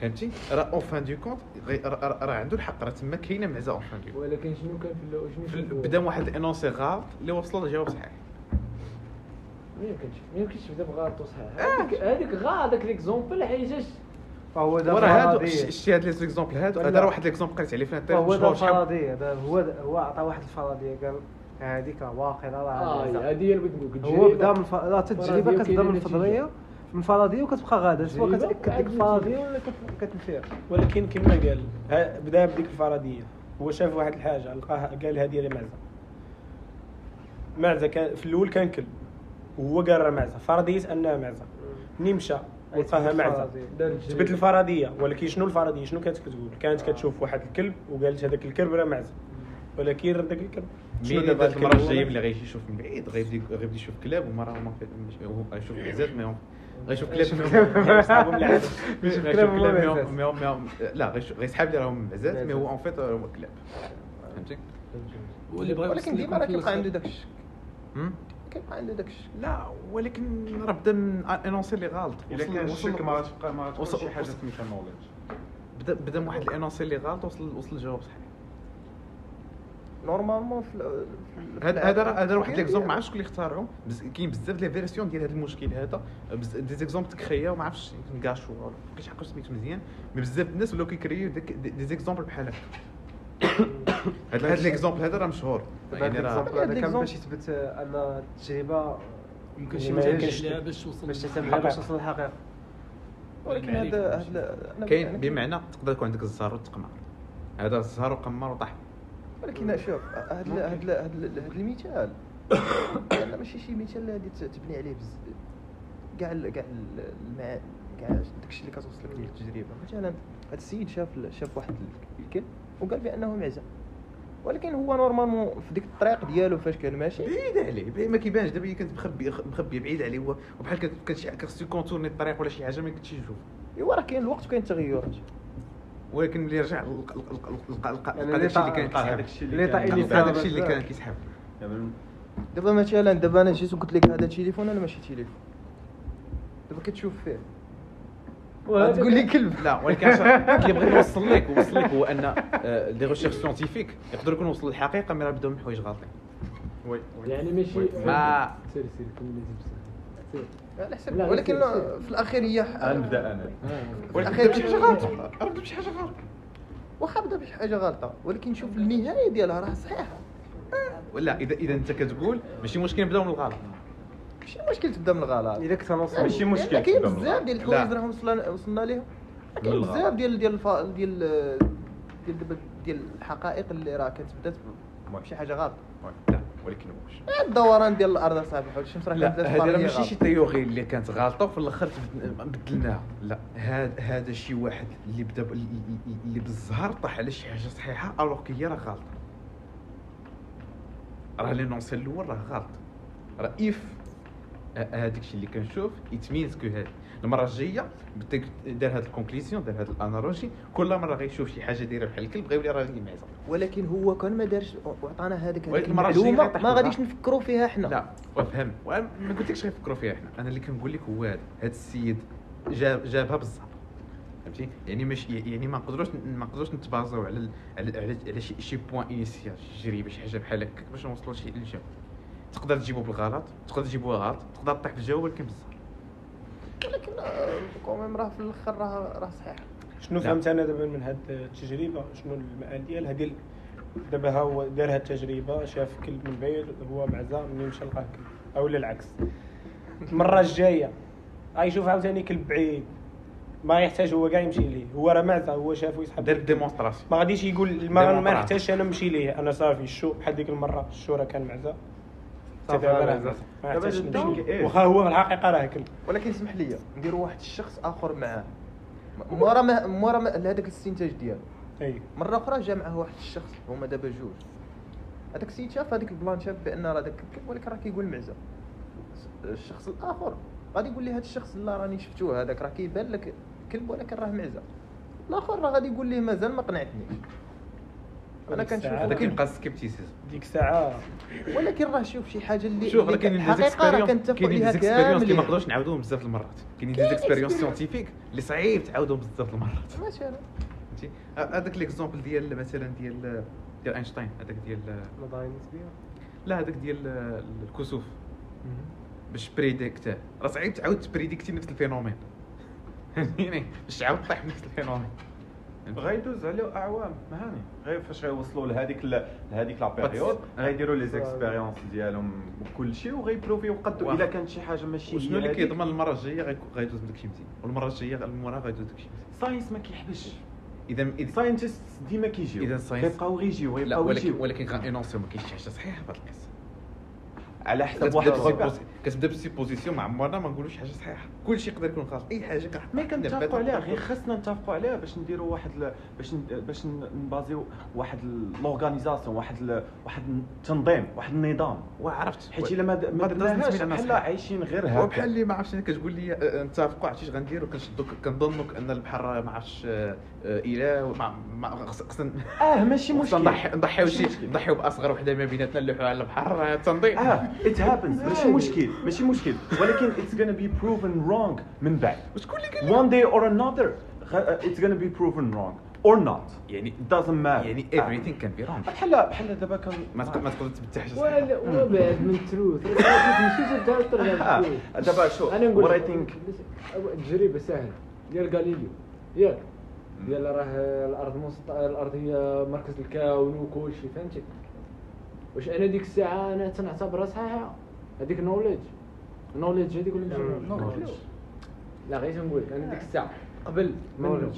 فهمتي؟ راه en fin de compte راه عنده الحق راه تما كاينة معزه en fin de ولكن شنو كان في الأول؟ شنو بدأ واحد ال énoncé غلط اللي وصل للجواب صحيح. ما يمكنش ما يمكنش تبدا بغلط وصحيح. هذيك هذيك غا هذاك l'exemple حيتاش فهو دابا هادو. شتي هاد les exemples هادو هذا راه واحد l'exemple قريت عليه في الانترنت فرضيه دابا هو هو عطى واحد الفرضيه قال هذيك راه واقيلا راه آه عزيزة. هذه هي اللي بغيت نقول هو بدا من. لا التجربه كتبدا من الفرضية. الفرضيه وكتبقى غادا سواء تجربة كتأكد ديك الفرضيه ولا كت- كتنفيها ولكن كما قال ها- بدأ بديك الفرضيه هو شاف واحد الحاجة لقاها قال هذه راه معزة. معزة كان في الأول كان كلب. وهو قال راه معزة. فرضيه أنها معزة. منين مشى ولقاها معزة. جبت تجربة. الفرضيه ولكن شنو الفرضيه شنو كانت كتقول؟ كانت كتشوف واحد الكلب وقالت هذاك الكلب راه معزة. ولكن ذاك الكلب. شنو مين دابا المرة الجايه؟ ملي غيجي يشوف من بعيد غيبدا يشوف كلاب وما راه ما هو غيشوف معزات ما غيشوف كلاب صحابهم. غيشوف كلاب هما لا غيشوف- غيسحاب لي راهم معزات mais هو en fait هو كلاب. فهمتي ولكن ديما راه كيبقى عنده. داك الشك؟ كيبقى عنده داك الشك لا ولكن راه بدا من énoncé اللي غلط. إلا كان الشك ما غتبقى ما وصل- شي حاجة سميتها knowledge بدا بدا من واحد ال énoncé اللي غلط وصل وصل للجواب صحيح. normalement في هذا هذا واحد l'exemple ما عرفتش شكون اللي اختارهم. كاين بزاف les versions ديال هذا المشكل هذا. بز- des exemples تكريا وما عرفتش يمكن كاع شو ما بقيتش عارف سميتو مزيان. mais بزاف الناس ولاو كيكريو des exemples بحال هكا. هذا هذا l'exemple هذا راه مشهور. هذاك يعني راه هذا كان. باش يثبت أن التجربة يمكن شي ما يمكنش باش توصل باش توصل للحقيقة. ولكن المعرفة هذا كاين بمعنى تقدر يكون عندك الزهر والتقمار هذا الزهر وقمر وطاح. ولكن شوف هاد ال- هاد المثال. أنا ماشي شي مثال اللي غادي تبني عليه بز كاع كاع ال- المع كاع داكشي اللي كتوصل لك ديال التجربة. مثلا هاد السيد شاف شاف واحد ال- الكلب وقال بأنه معزة. ولكن هو normalement في ديك الطريق ديالو فاش كان ماشي. بعيد عليه ما كيبانش. دابا هي كانت مخبي مخبية بعيد عليه. هو وبحال كانت كانت شي خصو يكونتورني الطريق ولا شي حاجة ما كنتش يشوف. ايوا راه كاين الوقت وكاين التغيرات. ولكن ملي رجع لقى يعني داكشي اللي كان كيسحب. اللي اللي اللي لقى داكشي اللي بزاف. كان كيسحب. دابا مثلا دابا أنا جيت وقلت لك هذا تليفون أنا ماشي تليفون؟ دابا كتشوف فيه. تقول لي كلب لا ولكن كي بغيت نوصل لك وصل لك هو أن آه، les recherches scientifiques يقدروا يكونوا وصلوا للحقيقة mais راه بداو من حوايج غالطين oui. يعني ماشي ما- سير سير كمل ولكن. في الأخير هي غنبدا أنا ولكن الأخير بدا بشي حاجة كي- غلط راه بدا بشي حاجة غلط واخا بدا بشي حاجة غلطة. ولكن شوف النهاية ديالها راه صحيحة. ولا اذا إذا أنت كتقول ماشي مشكل نبداو من الغلط. ماشي مشكل تبدأ من الغلط. الا كنت نوصل ماشي مشكل كاين بزاف. ديال لا. الحوايج راه وصلنا وصلنا ليهم. كاين. بزاف ديال ديال. ديال ديال ديال الحقائق اللي راه كتبدا. بشي حاجة غلط. ولكن واش؟ الدوران ديال الأرض صاحبي حول الشمس راه هذا راه ماشي. شي théorie اللي كانت غالطه وفي الآخر بدلناها لا هذا هذا شي واحد اللي بدا اللي- بالزهر طاح على شي حاجة صحيحة alors هي راه غلطه راه l'énoncé الأول راه غلط. راه اف هذاك الشيء اللي كنشوف it means que هذا المرة الجاية بدا دار هذا ال conclusion دار هذا ال analogie كل مرة غيشوف شي حاجة دايرة بحال الكلب غيولي راه معزة. ولكن هو كان ما دارش وعطانا هذيك المعلومة ما. غاديش نفكروا فيها حنا. لا وأنا ما قلتلكش غيفكروا فيها إحنا أنا اللي كنقول لك هو هذا. هذا السيد جاب جابها بالظبط فهمتي؟ يعني مش يعني ما نقدروش ما نقدروش نتبازاو على ال- على على, على شي شي point initial شي تجربه شي حاجة بحال هكاك باش نوصلوا لشي للجو تقدر تجيبو بالغلط تقدر تجيبوها غلط تقدر تطيح بالجو ولكن بالظبط ولكن آه، quand même راه في الآخر راه راه صحيح شنو لا. فهمت أنا دابا من هاد التجربة؟ شنو المآل ديالها؟ ديال دابا ها هو دار هاد التجربة شاف كلب من بعيد هو معزة ملي مشى لقاه كلب؟ أو لا العكس. المرة الجاية غيشوف عاوتاني كلب بعيد ما يحتاج هو كاع يمشي ليه. هو راه معزة هو شافو يسحب دار ديمونستراسيون. ما غاديش يقول ما, ما. نحتاجش أنا نمشي ليه. أنا صافي الشو بحال ديك المرة الشو راه كان معزة؟ نمشي. إيه. واخا هو في الحقيقة راه كلب ولكن اسمح لي نديروا واحد الشخص آخر معاه. مورا ما مورا ما هذاك الاستنتاج ديالو. أي. مرة أخرى جا معاه واحد الشخص هما دابا جوج. هذاك السيد شاف هذيك البلان شاف بأن راه داك الكلب ولكن راه كيقول معزة. الشخص الآخر غادي يقول لي هذا الشخص لا راني شفتوه هذاك راه كيبان لك كلب ولكن راه معزة. الآخر راه غادي يقول ليه مازال ما قنعتنيش. أنا كنشوف هذا ولكن, كيبقى scepticisme ديك الساعة ولكن راه شوف شي حاجة اللي شوف اللي راه كاينين دي الحقيقة راه كنتفق كاينين les expériences اللي ما نقدروش نعاودوهم بزاف المرات. كاينين des expériences scientifiques اللي صعيب تعاودهم بزاف المرات. ماشي أنا فهمتي هذاك l'exemple ديال مثلا ديال ديال أينشتاين هذاك ديال النظريه النسبيه لا هذاك ديال الكسوف. باش prédictيته راه صعيب تعاود ت prédicti نفس ال phénomène. فهمتيني باش تعاود طيح نفس ال phénomène. غيدوز عليه أعوام مهاني غير فاش غيوصلوا لهذيك لهذيك la période غيديروا les expériences ديالهم وكل شيء وغي prouver و واخا. إلا كانت شي حاجة ماشي وشنو اللي كيضمن المرة الجاية غيدوز من داكشي مزيان والمرة الجاية موراها غيدوز داكشي مزيان science ما كيحبش. اذا اذا ساينتست ديما كيجيو. إذا science- كيبقاو غيجيو غيبقاو ولكن يجيو. ولكن غانونسيو ما كاينش شي حاجة صحيحة في هذه القصة. على حسب واحد كتبدا بسيبوزيسيون ما عمرنا ما نقولوش حاجة صحيحة. كل شيء يقدر يكون خاص. أي حاجة كنحط ما كنتفقوا عليها. غير خاصنا نتفقوا عليها باش نديروا واحد ل... باش ن... باش ن- نبازيو واحد لورغانيزاسيون واحد ل... واحد التنظيم واحد النظام. وعرفت. حيت إلا ما د- ما درناهاش بحال عايشين غير هكا. بحال اللي ما عرفتش أنا كتقول لي آه، نتفقوا عرفتي اش غنديروا كنشدوك كنظنوا أن البحر ما عرفتش آه، اله ما ما خص- خصنا آه ماشي مشكل. نضحي نضحيو شي. نضحيو بأصغر وحدة ما بيناتنا نلوحوا على البحر آه، تنظيم. آه it happens ماشي مشكل. ماشي مشكل. ولكن it's gonna be proven wrong من بعد. وشكون اللي قال day or another غ- it's gonna be proven wrong or not. يعني it doesn't matter. يعني everything can be wrong. بحال بحال دابا كان ما تقدر ما تقدر تبت حاجة ولا وبعد من ال truth ماشي آه. دابا شوف أنا نقول what I think التجربه سهله ديال غاليليو ياك ديال راه الأرض مسط... الأرض هي مركز الكون وكل شيء فهمتي؟ واش أنا ديك الساعة أنا تنعتبرها صحيحة؟ هذيك نوليدج نوليدج هذيك ولا knowledge؟ لا غير تنقول لك أنا ديك الساعة. قبل.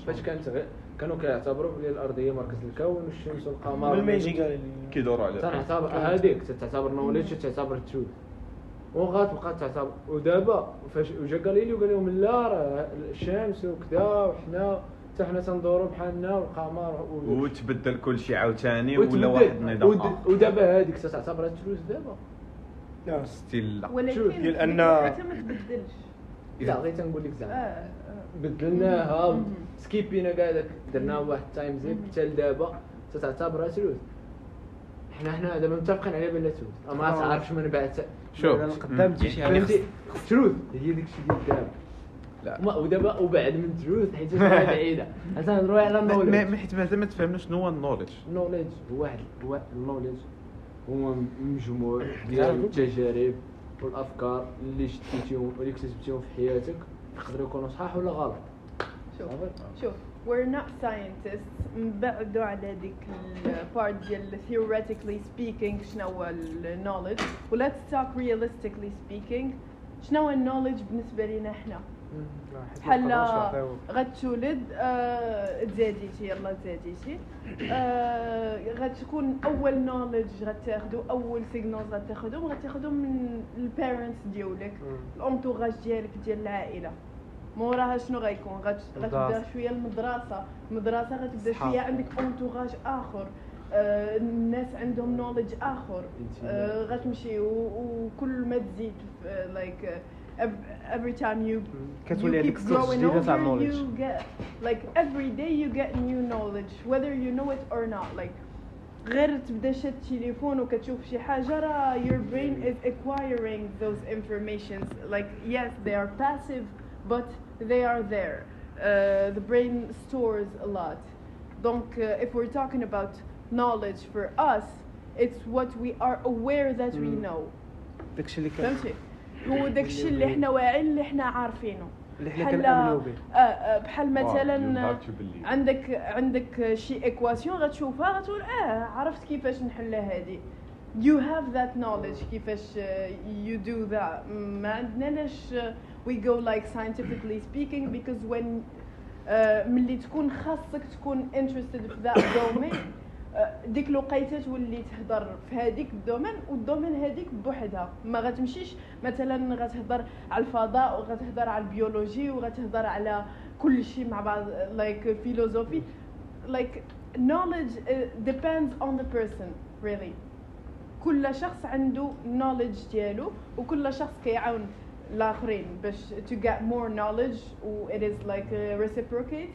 فاش كانت غير كانوا كيعتبروا بلي الأرض هي مركز الكون والشمس والقمر من ما يجي قال كيدوروا على. تنعتبر هذيك تعتبر نوليدج تعتبر تروث وغتبقى تعتبر ودابا فاش وجا غاليليو قال لهم لا راه الشمس وكذا وحنا حتى حنا تندوروا بحالنا والقمر وتبدل كل شيء عاوتاني ولا. واحد النظام. ودابا هذيك تعتبرها truth دابا. لا. still لا. شوف، أن- حتى ما تبدلش لا غير تنقول لك زعما آه. بدلناها مم. skipينا كاع داك درنا واحد ال time زيب حتى لدابا تعتبرها truth حنا حنا دابا متفقين عليها بلا truth ما تعرفش من بعد. شوف. لا، القدام تجي شي حاجة. truth هي ديك الشيء ديال دابا لا. وما- ودابا وبعد من truth حيت بعيدة. حتى نهضروا على ال knowledge ما- حيت مازال ما تفهمنا شنو هو ال knowledge ال knowledge هو واحد هو ال knowledge هو مجموع ديال التجارب والأفكار اللي شديتيهم واللي اكتسبتيهم في حياتك يقدروا يكونوا صحاح ولا غلط؟ شوف؟ شوف we're not scientists. نبعدوا على ديك ال part ديال theoretically speaking شنو هو ال knowledge و let's talk realistically speaking. شنو هو ال knowledge بالنسبة لنا حنا بحال غتولد آه، تزاديتي يلا تزاديتي. آه، غتكون أول knowledge غتاخدو أول signals غتاخدهم غتاخدهم من ال parents ديالك ال entourage ديالك ديال العائلة. موراها شنو غيكون؟ غت- غتبدا. شوية المدرسة. المدرسة غتبدا. شوية عندك انتوراج آخر. آه، الناس عندهم نوليدج آخر. آه، غتمشي وكل ما تزيد لايك every time you كتولي you عندك keep source growing جديدة تاع older, knowledge. you get like every day you get new knowledge whether you know it or not like غير تبدا شاد التليفون وكتشوف شي حاجه راه your brain is acquiring those informations like yes they are passive but they are there uh, the brain stores a lot donc uh, if we're talking about knowledge for us it's what we are aware that we Mm. know داكشي اللي هو داكشي اللي حنا واعيين اللي حنا عارفينه. اللي حنا بحال كنأمنوا به. آه، آه، بحال مثلا. عندك عندك شي ايكواسيون غتشوفها غتقول آه عرفت كيفاش نحلها هذه you have that knowledge كيفاش you do that ما عندناش we go like scientifically speaking because when uh, ملي تكون خاصك تكون interested في that domain uh, ديك الوقيته تولي تهضر في هذيك ال domaine وال domaine هذيك بوحدها. ما غتمشيش مثلا غتهضر على الفضاء وغتهضر على ال biologie وغتهضر على كل شيء مع بعض philosophy. Like knowledge uh, depends on the person really. كل شخص عنده knowledge ديالو وكل شخص كيعاون الآخرين باش to get more knowledge و like uh, reciprocate.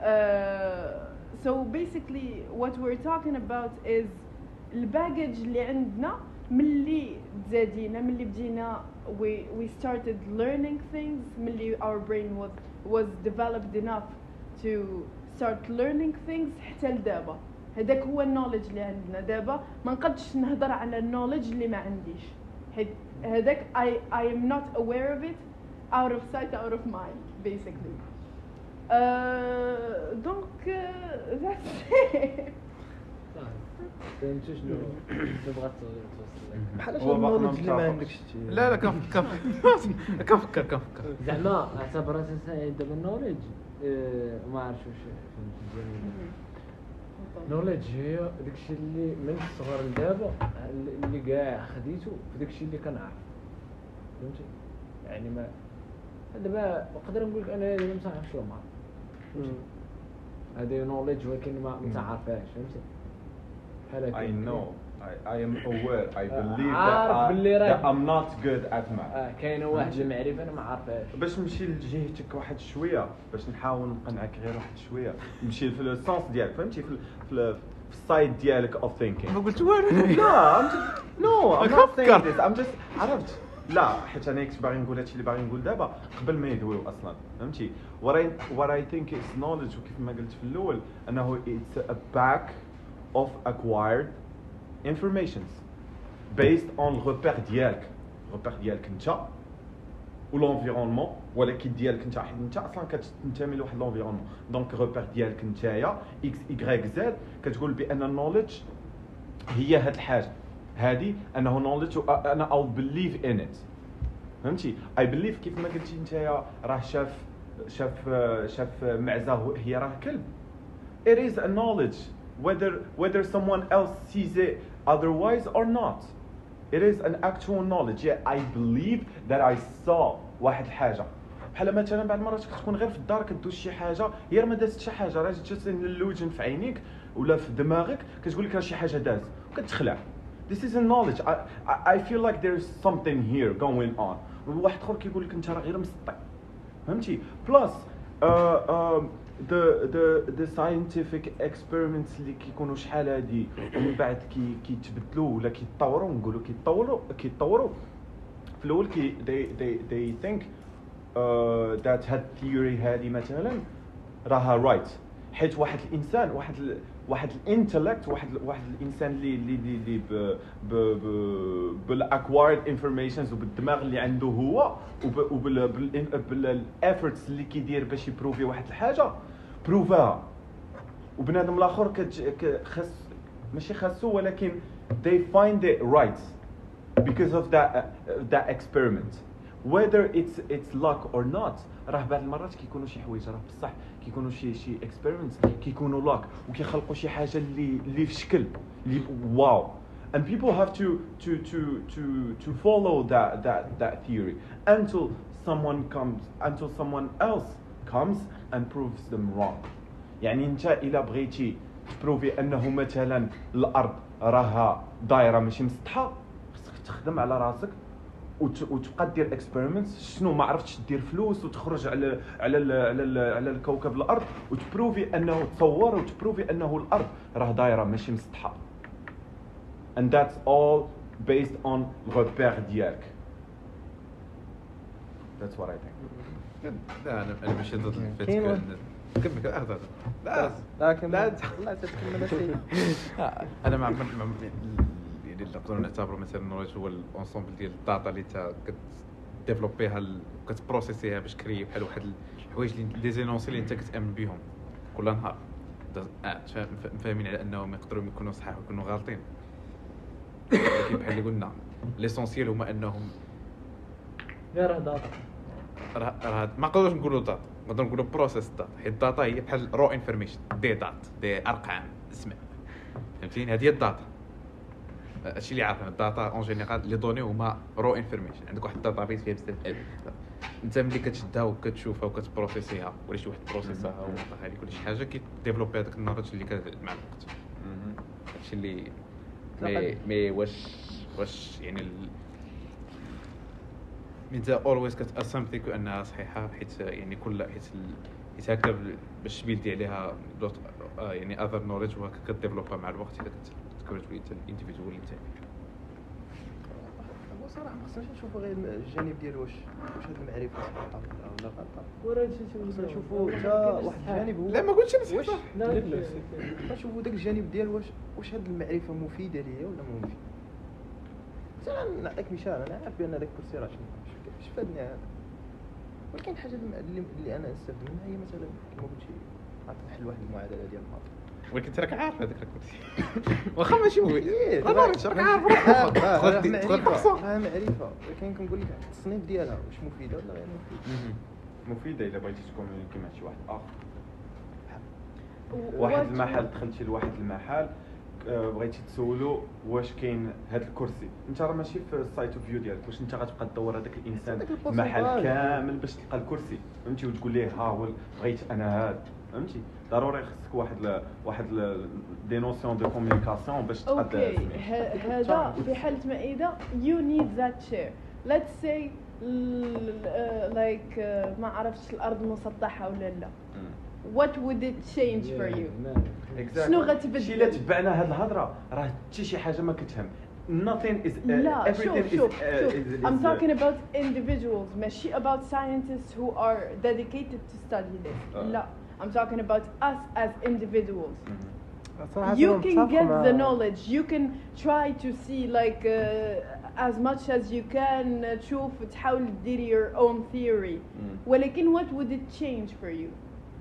Uh, so basically what we're talking about is الباجج اللي عندنا ملي تزادينا ملي بدينا we we started learning things ملي our brain was was developed enough to start learning things حتى لدابا هذاك هو النولج اللي عندنا دابا ما نقدش نهضر على النولج اللي ما عنديش حيت هذاك I I am not aware of it out of sight out of mind basically Uh, uh, it فهمتي شنو بغات توصل بحال هو شنو النولج اللي ما. عندكش لا لا كنفكر كنفكر كنفكر زعما اعتبر أساسا دابا النوليدج آه، ما عرفتش واش فهمت نوليدج هي داكشي اللي من الصغر لدابا اللي كاع خديته في داكشي اللي كنعرف فهمتي يعني ما دابا نقدر نقول لك أنا دابا ما ما فهمتي هذه نوليدج ولكن ما ما تعرفهاش فهمتي بحال هكا I know. I, I am aware. I believe عارف that, I, باللي راه- that I'm not good at math. آه كاينة واحد المعرفه أنا ما عارفهاش باش نمشي لجهتك واحد شوية باش نحاول نقنعك غير واحد شوية نمشي في ال sens ديالك فهمتي في ال- في ال- في ال side ديالك of thinking ما قلت والو لا I'm just no I'm not saying أفكر. this. I'm just عرفت؟ لا حيت أنا كنت باغي نقول هادشي اللي باغي نقول دابا قبل ما يدويو أصلا فهمتي؟ What I think is knowledge وكيف ما قلت في الأول أنه it's a back of acquired informations based on ال repère ديالك. ال repère ديالك انت ولونفيرونمون ولكن ديالك انت حيت انت أصلا كتنتمي لواحد لونفيرونمون دونك غوبير ديالك نتايا إكس ايكغيك زد كتقول بأن النوليدج هي هاد الحاجة. هادي أنه نوليدج أنا أو بليف ان ات فهمتي؟ اي بليف كيف ما قلتي نتايا راه شاف شاف شاف معزة هي راه كلب. It is a knowledge whether whether someone else sees it otherwise or not. It is an actual knowledge. Yeah I believe that I saw واحد الحاجة بحال مثلا بعض المرات كتكون غير في الدار كدوز شي حاجة هي ما دازت شي حاجة راه جات l'éjen في عينيك ولا في دماغك كتقول لك راه شي حاجة داز وكتخلع. This is a knowledge. I, I, I feel like there is something here going on. وواحد اخر كيقول لك أنت راه غير مسطي. فهمتي؟ plus uh, um, the the the scientific experiments اللي كيكونوا شحال هادي ومن بعد كي كيتبدلوا ولا كيتطوروا نقولوا كيتطوروا كيتطوروا في الأول كي they they they think uh, that هاد theory هادي مثلا راها right حيت واحد الإنسان واحد واحد ال intellect واحد واحد الانسان اللي اللي اللي, بال acquired informations وبالدماغ اللي عنده هو وبال بال efforts اللي كيدير باش ي prouver واحد الحاجة. بروفاها وبنادم الآخر خاص ماشي خاصو ولكن they find it right because of that uh, that experiment. Whether it's it's luck or not راه بعض المرات كيكونوا شي حوايج راه بصح كيكونوا شي شي experiments كيكونوا luck وكيخلقوا شي حاجة اللي اللي في شكل اللي واو. And people have to to to to to follow that that that theory until someone comes until someone else comes and proves them wrong. يعني انت الا بغيتي ت prouver أنه مثلا الأرض راها دايرة ماشي مسطحة خصك تخدم على راسك وتبقى دير experiments شنو ما عرفتش دير فلوس وتخرج على على ال على ال على الكوكب الأرض وت prouver أنه تصور وت prouver أنه الأرض راه دايرة ماشي مسطحه and that's all based on الخبير ديالك that's what I think. لا أنا أنا ماشي ضد الفيد كمل كمل. أهدى. لا. لكن لا. لا لا، أنا مع- مع- يعني اللي نقدروا نعتبروا مثلا ال knowledge هو ال ensemble ديال ال data اللي انت ك developpيها ال- كت processيها باش créer بحال واحد الحوايج اللي des énoncés اللي انت كتأمن بهم كل نهار. آه، فاهم- فاهمين على أنهم يقدروا يكونوا صحاح ويكونوا غالطين ولكن بحال اللي قلنا l'essentiel هما أنهم غير data راه راه ما نقدروش نقولوا data نقدروا نقولوا process data حيت ال data هي بحال raw information des dates des أرقام اسماء. فهمتيني؟ هذه هي ال data. هادشي اللي عارفين ال data en général les données هما raw information عندك واحد ال data base فيها بزاف ال data. أنت ملي كتشدها وكتشوفها وكت processيها ولا شي واحد processها ولا هذيك ولا شي حاجة كي développer هذاك ال knowledge اللي كت مع الوقت. هادشي اللي مي مي واش واش يعني ال... انت always كت assume ثيك انها صحيحة حيت يعني كل حيت ال... حيت هكا باش ت buildي عليها آه يعني other knowledge وهكا ك developها مع الوقت حتى كت create اللي انت فيه هو صراحة ما خصناش نشوفوا غير الجانب ديال واش واش هاد المعرفة صحيحة ولا غلطه وراه خصنا نشوفوا حتى واحد الجانب هو لا ما قلتش أنا صحيحه لا لا،. نشوفوا داك الجانب ديال واش واش هاد المعرفة مفيدة ليا ولا ما مفيدة. مثلا نعطيك مثال أنا عارف بأن داك الكرسي راه شنو اش فادني هذا ولكن الحاجة اللي, أنا أستفدت منها هي مثلا كما قلتي عرفت نحل واحد المعادلة ديال الماط ولكن انت راك عارف هذاك الكرسي. واخا ماشي هو إيه، راه نوليدج راك عارف آه، روحك آه، تحصل راه معرفة ولكن كنقول لك التصنيف ديالها واش مفيدة ولا غير مفيدة؟ مفيدة إلا بغيتي ت communiquer مع شي واحد آخر. واحد المحل دخلتي لواحد المحل آه، بغيتي تسولو واش كاين هذا الكرسي. انت راه ماشي في ال side of view ديالك واش انت غتبقى تدور هذاك الإنسان. محل كامل باش تلقى الكرسي. فهمتي؟ وتقول ليه ها هو بغيت أنا هذا فهمتي؟ ضروري خصك واحد ل... واحد ل... des notions de communication باش تقدر okay هذا في حالة مائدة. You need that chair. Let's say like ما عرفتش الأرض مسطحة ولا لا. what would it change for you? شنو غتبدل؟ شي إلا تبعنا هاد الهضرة راه حتى شي حاجة ما كتهم nothing is uh, لا everything شوف is, شوف uh, شوف. is, is, I'm uh, talking about individuals ماشي about scientists who are dedicated to study this. آه. لا. I'm talking about us as individuals صراحة you أنا can متفق get مع- the knowledge you can try to see like uh, as much as you can uh, تشوف تحاول ديري your own theory ولكن what would it change for you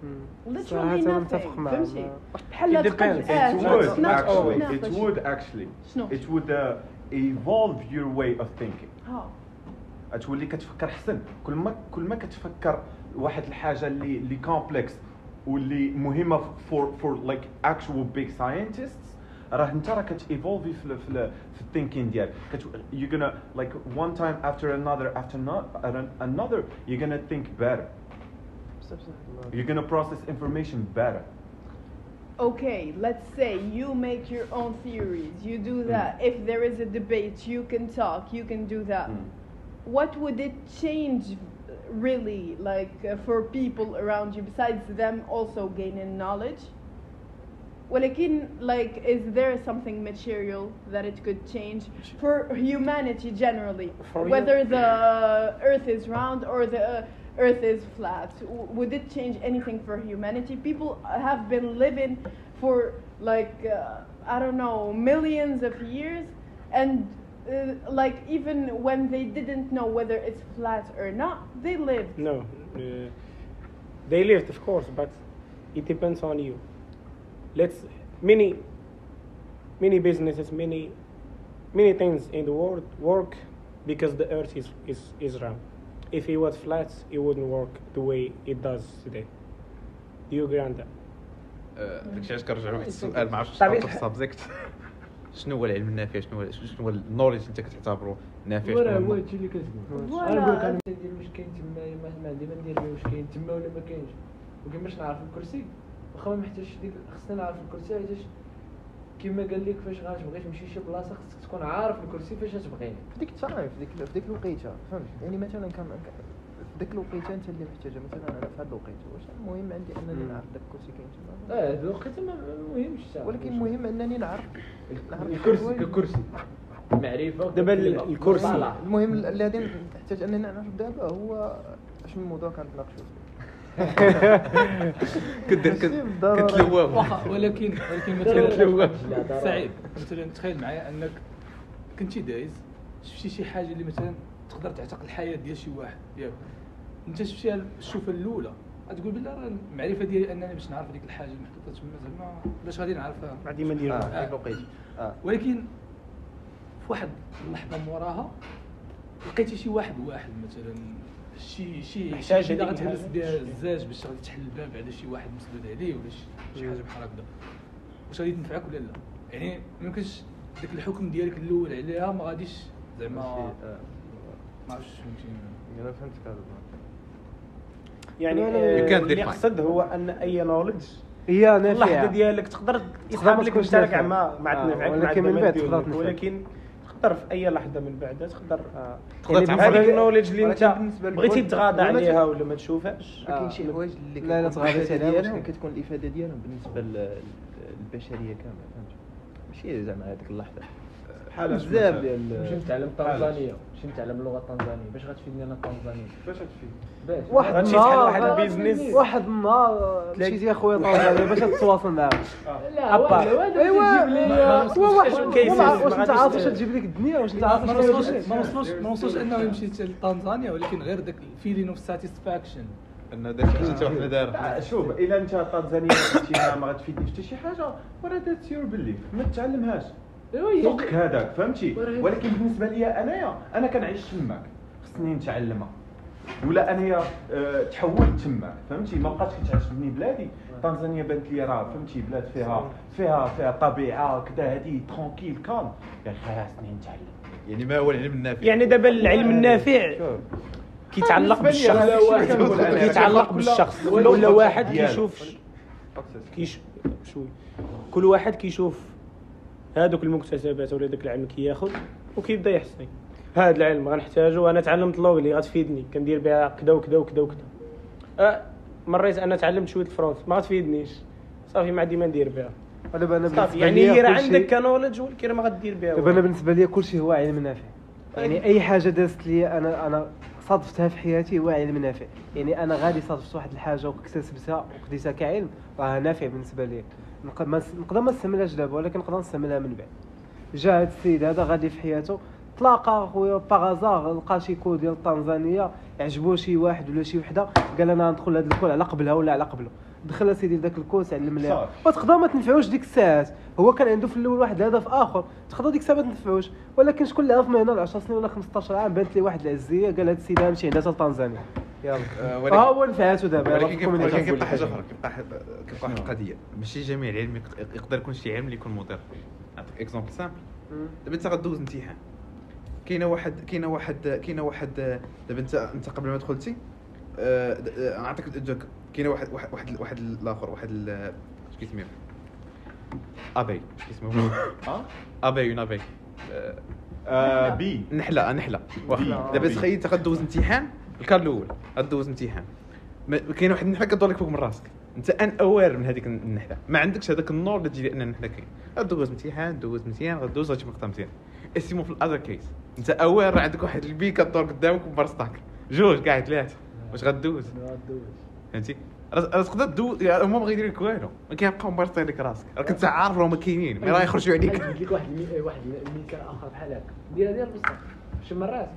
مم. literally صراحة أنا nothing متفق مع فهمتي مع- بحال It تقد depends. آه، it تقد would تناقش- actually تناقش. it would actually شنو؟ it would uh, evolve your way of thinking ها تولي كتفكر حسن كل ما كل ما كتفكر واحد الحاجه اللي اللي كومبلكس واللي مهمه فور فور لايك اكشوال بيج ساينتستس راه انت راه كتيفولفي في ال- في ال- في الثينكين ديالك كت you're gonna like one time after another after no- another you're gonna think better بصح بصح الله. you're gonna process information better Okay, let's say you make your own theories, you do that. If there is a debate, you can talk, you can do that. Mm. What would it change uh, really, like uh, for people around you, besides them also gaining knowledge? ولكن like is there something material that it could change for humanity generally For you- whether the earth is round or the uh, earth is flat W- would it change anything for humanity people have been living for like uh, i don't know millions of years and uh, like even when they didn't know whether it's flat or not they lived No, uh, they lived, of course, but it depends on you. Let's many, many businesses, many, many things in the world work because the Earth is is, is round. If it was flat, it wouldn't work the way it does today. Do you agree on that? آه، داكشي علاش كنرجعوا لواحد السؤال ما عرفتش طبيعي شنو هو العلم النافع؟ شنو هو شنو هو ال knowledge انت كتعتبره نافع؟ هو هو هو- هادشي اللي كتقول. أنا نقول لك أنا ندير واش كاين تما ما ما عندي ما ندير واش كاين تما ولا ما كاينش. ولكن باش نعرف الكرسي واخا ما محتاجش ديك خصنا نعرف الكرسي علاش؟ كما قال لك فاش غتبغي تمشي شي بلاصة خصك تكون عارف الكرسي فاش غتبغيه في ديك ال time في ديك في ديك الوقيتة فهمت؟ يعني مثلا كان ديك الوقيته انت اللي محتاجه مثلا أنا في هذه الوقيته واش المهم عندي أنني. نعرف داك الكرسي كاين تما آه هاد الوقت ما مهمش ولكن المهم أنني نعرف نعرف الكرسي. ككرسي معرفه دابا. الكرسي. المهم الذي نحتاج أنني نعرف دابا هو أش من موضوع كنتناقشوا فيه كدير ماشي بالضرورة. كتلوام واخا ولكن ولكن. مثلا. صعيب مثلا تخيل معايا أنك كنتي دايز شفتي شي حاجة اللي مثلا تقدر تعتقد الحياة ديال شي واحد ياك انت شفتيها الشوفة الأولى. غتقول بلا راه المعرفة ديالي أنني باش نعرف ديك الحاجة المحطوطه تما زعما باش غادي نعرفها. بعد ما ندير آه. آه. لقيت آه. ولكن في واحد اللحظة موراها لقيتي شي واحد واحد مثلا شي شي محتاج حاجة هذيك غتهرس. بها الزاج باش غادي تحل الباب على شي واحد مسدود عليه ولا شي- حاجة بحال هكذا. واش غادي تنفعك ولا لا؟ يعني ما يمكنش داك الحكم ديالك الأول عليها ما غاديش زعما آه. ما عرفتش فهمتيني أنا فهمتك هذا. يعني آه، اللي. يقصد هو أن أي نولج هي اللحظة نافعه ديالك تقدر ما لك. ما ما آه، تنفعك مع ولكن من بعد تقدر. ولكن تقدر في أي لحظة من بعد تقدر آه. تقدر تعبر هذيك النولج اللي أنت بغيتي للكل- تغاضى ولا ما عليها ولا ما تشوفهاش كاين آه. شي حوايج اللي لا، لا كتكون تغاضيت عليها. كتكون الإفادة ديالهم بالنسبة لل- للبشريه كاملة فهمت ماشي زعما هذيك اللحظة بحال بزاف؟ ديال نمشي نتعلم التنزانية نمشي نتعلم اللغة التنزانيه باش غتفيدني أنا التنزانيه باش تفيد باش. واحد غتمشي تحل النهار واحد آه، ال business. واحد النهار يا خويا طنجة باش تتواصل معاه لا أبا. واحد واحد أيوا. تجيب لي ما وصلوش واحد واش انت عارف واش تجيب لك الدنيا؟ واش انت ما عارف ما وصلوش ما وصلوش ما وصلوش انه يمشي لتنزانيا ولكن غير داك ال feeling of satisfaction أن داك الشيء واحد ما دار لا، شوف إلا أنت تنزانيا شفتيها ما غتفيدني حتى شي حاجة. وراه that's your belief ما تعلمهاش فوقك هذاك فهمتي؟ ولكن بالنسبة لي أنايا أنا كنعيش تماك. خصني نتعلمها ولا أنايا آه، تحولت تماك فهمتي؟ ما بقاتش كتعجبني بلادي. تنزانيا بانت لي راه فهمتي؟ بلاد فيها فيها فيها طبيعة كذا هادي tranquille calme يا أخي خاصني نتعلم. يعني ما هو العلم النافع؟ يعني دابا العلم النافع كيتعلق بالشخص. كيتعلق بالشخص. كل- ولا واحد. كيشوف كيش شوي. كل واحد كيشوف هذوك المكتسبات ولا داك العلم كياخذ وكيبدا يحصي هذا العلم غنحتاجو أنا تعلمت اللغة اللي غتفيدني. كندير بها كذا وكذا وكذا وكذا أه مريت أنا تعلمت شوية الفرونس ما غتفيدنيش. صافي ما عندي ما ندير بها. دابا أنا بالنسبة يعني هي راه كلشي- عندك كنولج ولكن ما غدير بها دابا أنا بالنسبة لي كل شيء هو علم نافع. يعني أي حاجة دازت لي أنا أنا صادفتها في حياتي هو علم نافع. يعني أنا غادي صادفت واحد الحاجة واكتسبتها وخديتها كعلم راه نافع بالنسبة لي نقدر ما نستعملهاش دابا ولكن نقدر نستعملها من بعد. جا هاد السيد هذا غادي في حياته تلاقى خويا باغازار لقى شي كود ديال طنزانيا عجبو شي واحد ولا شي وحدة قال أنا ندخل هذا الكود على قبلها ولا على قبله. دخل سيدي لذاك الكود تعلم ليها. وتقدر ما تنفعوش ديك الساعات. هو كان عنده في الأول واحد الهدف آخر. تقدر ديك الساعة ما تنفعوش. ولكن شكون اللي عرف من هنا ل 10 سنين ولا 15 عام بانت لي واحد العزية. قال هذا السيد غنمشي عندها لطنزانيا يلا. آه، ها ولكن هو نفعاتو دابا ولكن كيبقى حاجة أخرى كيبقى كيبقى واحد القضية. ماشي جميع العلم يق- يقدر يكون شي علم اللي يكون مضر. نعطيك exemple simple. دابا انت غدوز امتحان كاينة واحد كاينة واحد كاينة واحد دابا انت انت قبل ما دخلتي آه، آه، نعطيك جوك كاينة واحد واحد واحد واحد الآخر واحد ال- اش كيسميو a bee اش كيسميو آه؟ a bee une abeille. آه، bee. نحلة نحلة. واخا bee. دابا. تخيل انت غدوز امتحان الكار الأول غدوز امتحان. كاين واحد النحلة كدور لك فوق من راسك. أنت unaware من هذيك النحلة. ما عندكش هذاك ال knowledge ديال ان النحلة كاين. غدوز امتحان دوز مزيان غدوز غتجيب مقطع مزيان. اسمو في ال other case. أنت aware راه عندك واحد ال bee كدور قدامك ومبرسطاك جوج كاع ثلاثة. واش غدوز. فهمتي؟ راه راه تقدر تدوز يعني هما ما غيديروا لك والو. ما كيبقاو مبرسطين لك راسك. راك انت عارف راهم كاينين. mais راه يخرجوا عليك. نجيب لك واحد المي- واحد المثال آخر بحال هكا. ديرها ديال بصح. شي مرات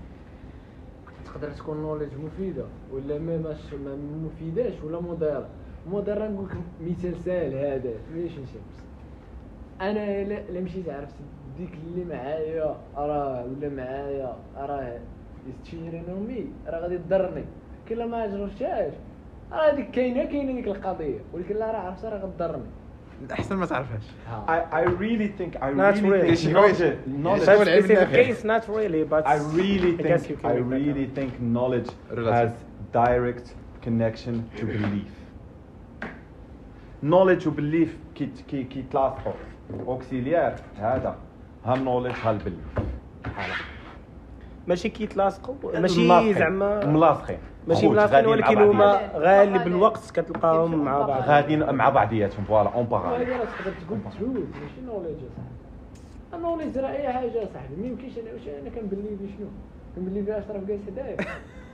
تقدر تكون knowledge مفيدة ولا ما ماش ما مفيداش ولا مضره مضره نقول لك مثال ساهل هذا. ماشي نشي أنا الا مشيت عرفت ديك اللي معايا. راه ولا معايا. راه يستشيرين امي راه غادي تضرني. كلا ما جربتهاش راه ديك كاينة كاينة ديك القضية ولكن لا راه عرفتها راه غتضرني احسن ما تعرفش I, I really think I Not really really. think knowledge, knowledge النافع. case not really but I really think I really think knowledge Relative. has direct connection to belief. knowledge و belief كي كي كيتلاصقوا اوكسيليار هذا ها knowledge ها هكا. ماشي كيتلاصقوا ماشي. زعما ملاصقين ماشي غاديين ولكن هما. غالب. الوقت كتلقاهم مع بعض. غاديين مع بعضياتهم فوالا اون باغال تقدر تقول تجوز ماشي نوليدج صاحبي النوليدج راه اي حاجة صاحبي ما يمكنش أنا واش أنا كنبلي بشنو كنبلي بها أشرف جالس حدايا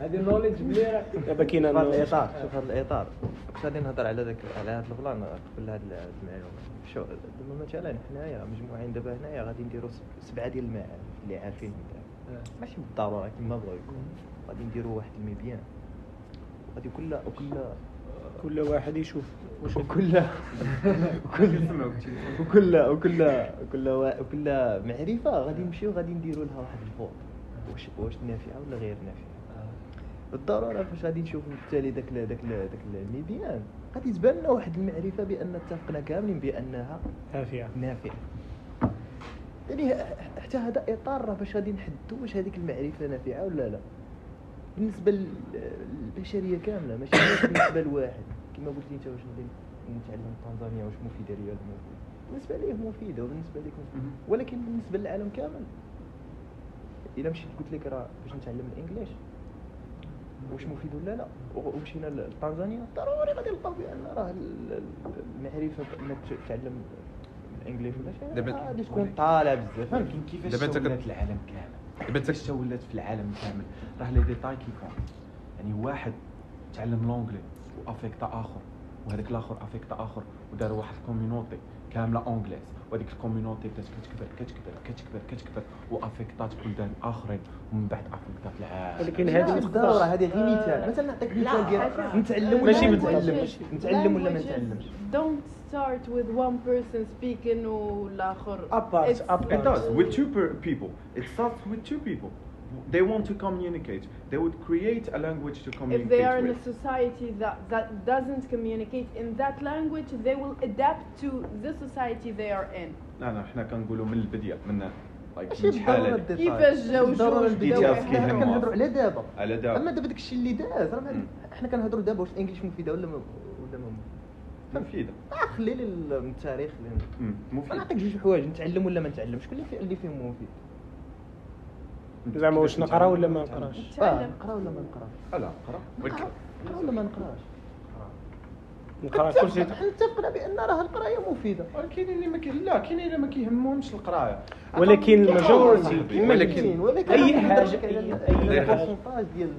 هذه النوليدج بلي راه دابا كاين شوف هذا الإطار شوف هذا الإطار. كنت غادي نهضر على ذاك على هذا البلان قبل هذه المعلومه شو دابا مثلا حنايا مجموعين دابا هنايا غادي نديروا سب- سبعة ديال المعارف اللي عارفين. ماشي بالضرورة كما بغا يكون. غادي نديروا واحد الميبيان غادي كل وكل كل واحد يشوف. واش وكل وكل وكل وكل وكل وا- وكل معرفة غادي نمشيو غادي نديروا لها واحد الفوت. واش واش نافعة ولا غير نافعة. بالضرورة فاش غادي نشوفوا بالتالي داك ال- داك ال- داك الميديان غادي تبان لنا واحد المعرفة بأن اتفقنا كاملين بأنها نافعة. نافعة. يعني حتى هذا إطار باش غادي نحددوا واش هذيك المعرفة نافعة ولا لا. بالنسبة لل- للبشرية كاملة ماشي بالنسبة لواحد. كما قلت أنت واش نبغي نتعلم تنزانيا واش مفيدة ليا ولا ما مفيدة؟ بالنسبة ليه مفيدة وبالنسبة لك. ولكن بالنسبة للعالم كامل إلا مشيت قلت لك راه باش نتعلم الإنجليش واش مفيد ولا لا؟ ومشينا لتنزانيا ضروري غادي نلقاو بأن راه ال- ال- المعرفة انك تعلم ال English ولا شي غادي تكون طالعه بزاف. فهمت كيفاش دابا العالم كامل؟ دابا ولات في العالم كامل؟ راه les détails كيفون يعني واحد تعلم l'anglais و affecta آخر وهذاك الآخر affecta آخر ودار واحد ال community كاملة anglaise وهذيك ال community بدات كتكبر كتكبر كتكبر كتكبر وافيكتات بلدان آخرين ومن بعد افيكتات العالم ولكن لا هذه بالضروره هذه غير مثال مثلا نعطيك لا، مثال ديال. نتعلم ولا ما. نتعلمش نتعلم ولا ما نتعلمش don't start with one person speaking والاخر Apart, apart. It does with two people. It starts with two people. They want to communicate. They would create a language to if communicate they are in a with. society that, that doesn't communicate in that language they will adapt to the society they are in لا لا حنا كنقولوا من البداية من like ماشي من شحال. كيفاش جاو جوج كيهموا. كنهضروا على دابا على دابا. أما دابا داك الشيء اللي داز راه. حنا كنهضروا دابا واش الانجليش مفيدة ولا ما ولا ما مفيدة. آه، خلي أنا مفيدة. نعطيك جوج حوايج نتعلم ولا ما نتعلمش شكون اللي في اللي فيهم مفيد زعما واش نقرأ ولا ما نقرأش؟ آه نقرأ ولا ما نقرأش؟ لا لا قرأ. ولكن نقرأ. ولا ما نقرأش؟ نقرأ كلشي حنا اتفقنا بأن راه القراية مفيدة. ولكن اللي ما لا كاين اللي ما كيهمهمش القراية. ولكن la majorité ولكن ال- أي حاجة. ال pourcentage ديال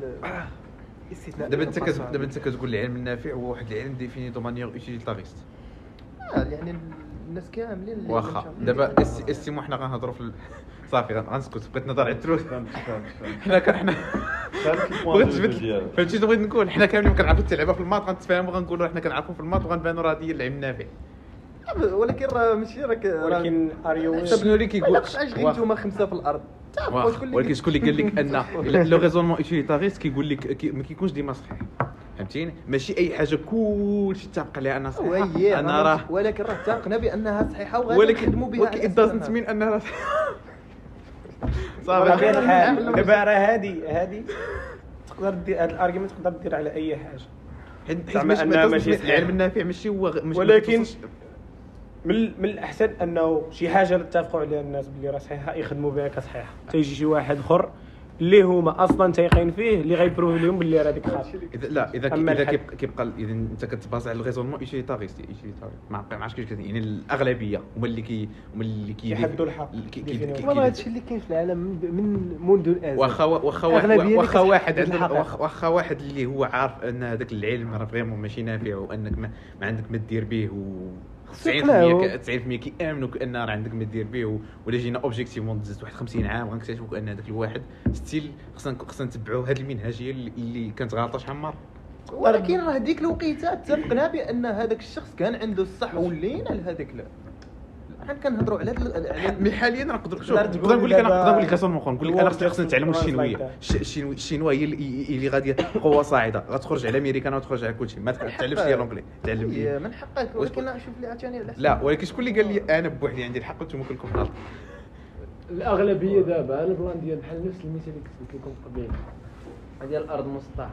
استثناء دابا أنت دابا أنت كتقول العلم النافع هو واحد العلم défini de manière utilitariste آه، يعني الناس كاملين اللي واخا. دابا es- estimons حنا غنهضروا في ال- صافي غن- غنسكت بغيت نهضر على التروس. فهمت فهمت فهمت. حنا حنا بغيت ديالك. فهمتي شنو بغيت نقول؟ حنا كاملين كنعرفوا اللعبة في les maths غنتفاهموا غنقولوا حنا كنعرفوا في les maths وغنبانوا راه هي العلم النافع ولكن راه ماشي راك ولكن اريو شنو اللي كيقول علاش غير. نتوما خمسة في الأرض؟ ولكن شكون اللي قال لك أن لو raisonnement utilitariste كيقول لك ما كيكونش ديما صحيح. فهمتيني؟ ماشي أي حاجة كلشي اتفق عليها أنا هو صحيحة. أنا راه ولكن راه اتفقنا بأنها صحيحة وغادي نخدموا بها ولكن على it doesn't أساس mean انها صافي. الحال. دابا راه هذه هذه تقدر دير هذا ال argument تقدر دير على أي حاجة. حيت ماشي أنها ما ماشي ماشي صحيحة. العلم النافع ماشي هو ولكن- من من الأحسن أنه شي حاجة اللي اتفقوا عليها الناس باللي راه صحيحة يخدموا بها كصحيحة. تيجي شي واحد آخر اللي هما أصلا تايقين فيه اللي غي prove لهم باللي راه ديك خاطئ اذا لا إذا إذا كيبقى كيبقى إذا أنت كت base على ال raisonnement utilitariste ما ما عرفتش كيفاش يعني الأغلبية هما اللي كي هما اللي كي كيحدوا الحق. كي- كي- définiو. كي- والله هادشي اللي كاين في العالم من- من منذ الازل واخا واخا واخا واحد. واخا- واخا واحد اللي هو عارف أن هذاك العلم راه vraiment ماشي نافع وأنك ما, ما عندك ما دير به و 90% تقنعو. ك- 90% كيامنوا كان راه عندك ما دير به ولا جينا objectivement دزت واحد 50 عام غنكتشفوا كان هذاك الواحد still خصنا خصنا نتبعوا هذه المنهجيه اللي- كانت غلطة شحال من مرة ولكن راه ديك الوقيتة اتفقنا بأن هذاك الشخص كان عنده الصح ولينا لهذاك حنا كنهضروا على mais حاليا نقدر شوف تقدر نقدر نقول لك أنا نقدر نقول لك أصلا نقول لك أنا نتعلموا just الشينويه like that. الش- الشينو- الشينوا هي اللي غادي قوة صاعدة. غتخرج على امريكان وتخرج على كلشي. ما تتعلمش ديال l'anglais. تعلم لي. من حقك ولكن شوف لي عاوتاني على لا ولكن شكون اللي قال لي أنا بوحدي عندي الحق وأنتم كلكم غلط الأغلبية دابا ال plan ديال بحال نفس المثال اللي كنت قلت لكم قبيل. ديال الأرض مسطحة.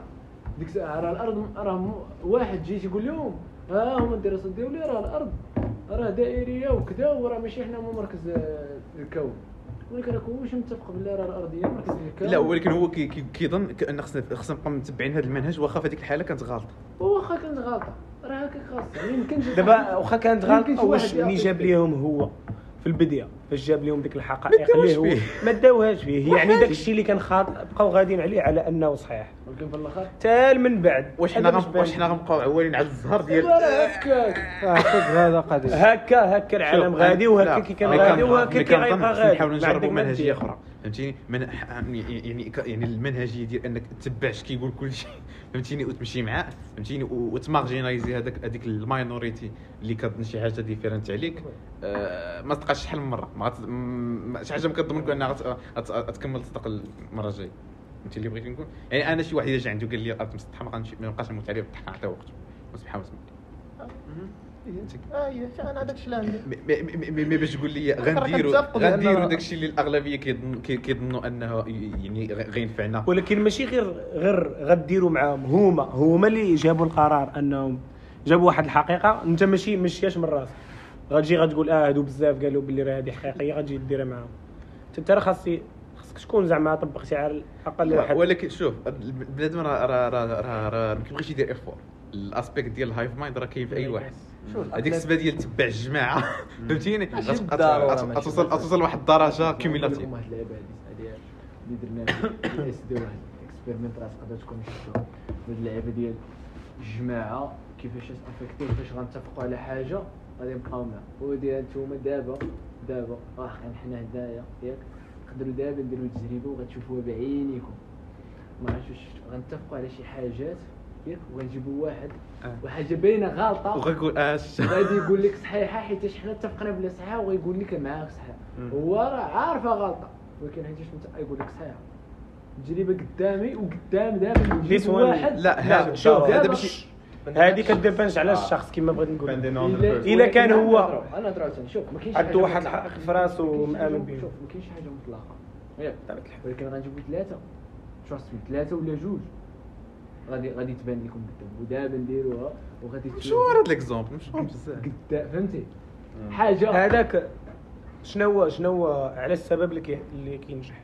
ديك الساعة راه الأرض راه واحد جي تيقول لهم ها هما الدراسات ديالي راه الأرض. راه دائرية وكذا وراه ماشي حنا هما مركز آه، الكون. ولكن راك هو واش متفق بالله راه الأرض هي مركز الكون. لا ولكن هو كي- كي- كيظن كأن خصنا خصنا نبقى متبعين هذا المنهج واخا في هذيك الحالة كانت غلطة. واخا كانت غلطة. راه هكاك خاص. ما يمكنش دابا واخا كانت غلط يمكن شي أو واحد واش اللي جاب. ليهم هو؟ في البداية فاش جاب لهم ديك الحقائق اللي هو فيه. ما داوهاش فيه. يعني داك الشيء اللي كان خاطئ بقاو غاديين عليه على أنه صحيح. ولكن في الآخر؟ حتى من بعد. واش حنا. واش حنا غنبقاو عوالين على الزهر ديال هكاك اعتقد هذا قضية. هكا هكا العالم غادي وهكا كي كان غادي وهكا كي غيبقى غادي. نحاولوا نجربوا منهجية. أخرى. فهمتيني؟ من يعني يعني يعني المنهجية ديال إنك تتبع اش كيقول كل شيء. فهمتيني؟ وتمشي معاه فهمتيني؟ وت marginalizeي هذاك هذيك ال minority اللي كتظن شي حاجة different عليك. آه، ما تبقاش شحال من مرة. ما شي حاجة ما كتضمن لك أنها غت- غت- غتكمل تصدق المرة الجاية. فهمتي اللي بغيت نقول؟ يعني أنا شي واحد جا عنده قال لي الأرض مسطحه ما غنمشي ما نبقاش نموت عليه بالطحن نعطيه وقته وسبحان الله. آه هي أنا هذاك الشيء اللي عندي مي باش تقول لي غنديروا غنديروا داكشي اللي الاغلبيه كيظن- كي- كيظنوا انه يعني غينفعنا ولكن ماشي غير غير غديروا معاهم هما هما اللي جابوا القرار انهم جابوا واحد الحقيقة انت ماشي مشياش من راسك غتجي غتقول آه هادو بزاف قالوا باللي راه هذه حقيقيه غتجي ديرها معاهم انت انت راه خاصي خاصك تكون زعما طبقتي على الاقل واحد ولكن شوف بنادم راه راه راه راه ما كيبغيش يدير افور الاسبيكت ديال الهايف مايند راه كاين في اي واحد هذيك السبه ديال تبع الجماعة. فهمتيني؟ غتوصل. غتوصل لواحد الدرجة كيميلاتيف. واحد اللعبة هذه اللي درنا إس دي واحد. اكسبيرمنت راه تقدر تكون شفتوها هاد اللعبة ديال الجماعة كيفاش افكتي وكيفاش غنتفقوا على حاجة غادي نبقاو معها وديال نتوما دابا دابا واخا حنا هدايا ياك. نقدروا دابا نديروا تجربه وغتشوفوها بعينيكم. ما عرفتش غنتفقوا على شي حاجات. ياك وغنجيبوا واحد آه. وحاجة باينة غلطة وغيقول اش غادي يقول لك صحيحه حيت حنا اتفقنا بلا صحيحه وغيقول لك معاك صحيحه. هو راه عارفة غلطة ولكن حيت انت يقول لك صحيحه تجربة قدامي وقدام دابا نجيب واحد لا هذا شوف، هذا ماشي هذه كديبانش على آه. الشخص كما بغيت نقول. إلا كان هو أنا- أنا عاوتاني شوف ما كاينش عنده واحد. الحق في كاينش ومآمن حاجة- به. شوف ما كاينش حاجة مطلقة. ولكن غنجيبو ثلاثة تراست مي ثلاثة ولا جوج غادي غادي تبان لكم قدام. ودابا نديروها وغادي مشهور هذا الاكزومبل مشهور بزاف. قدام فهمتي؟ حاجة هذاك شنو هو شنو هو على السبب اللي اللي كينجح.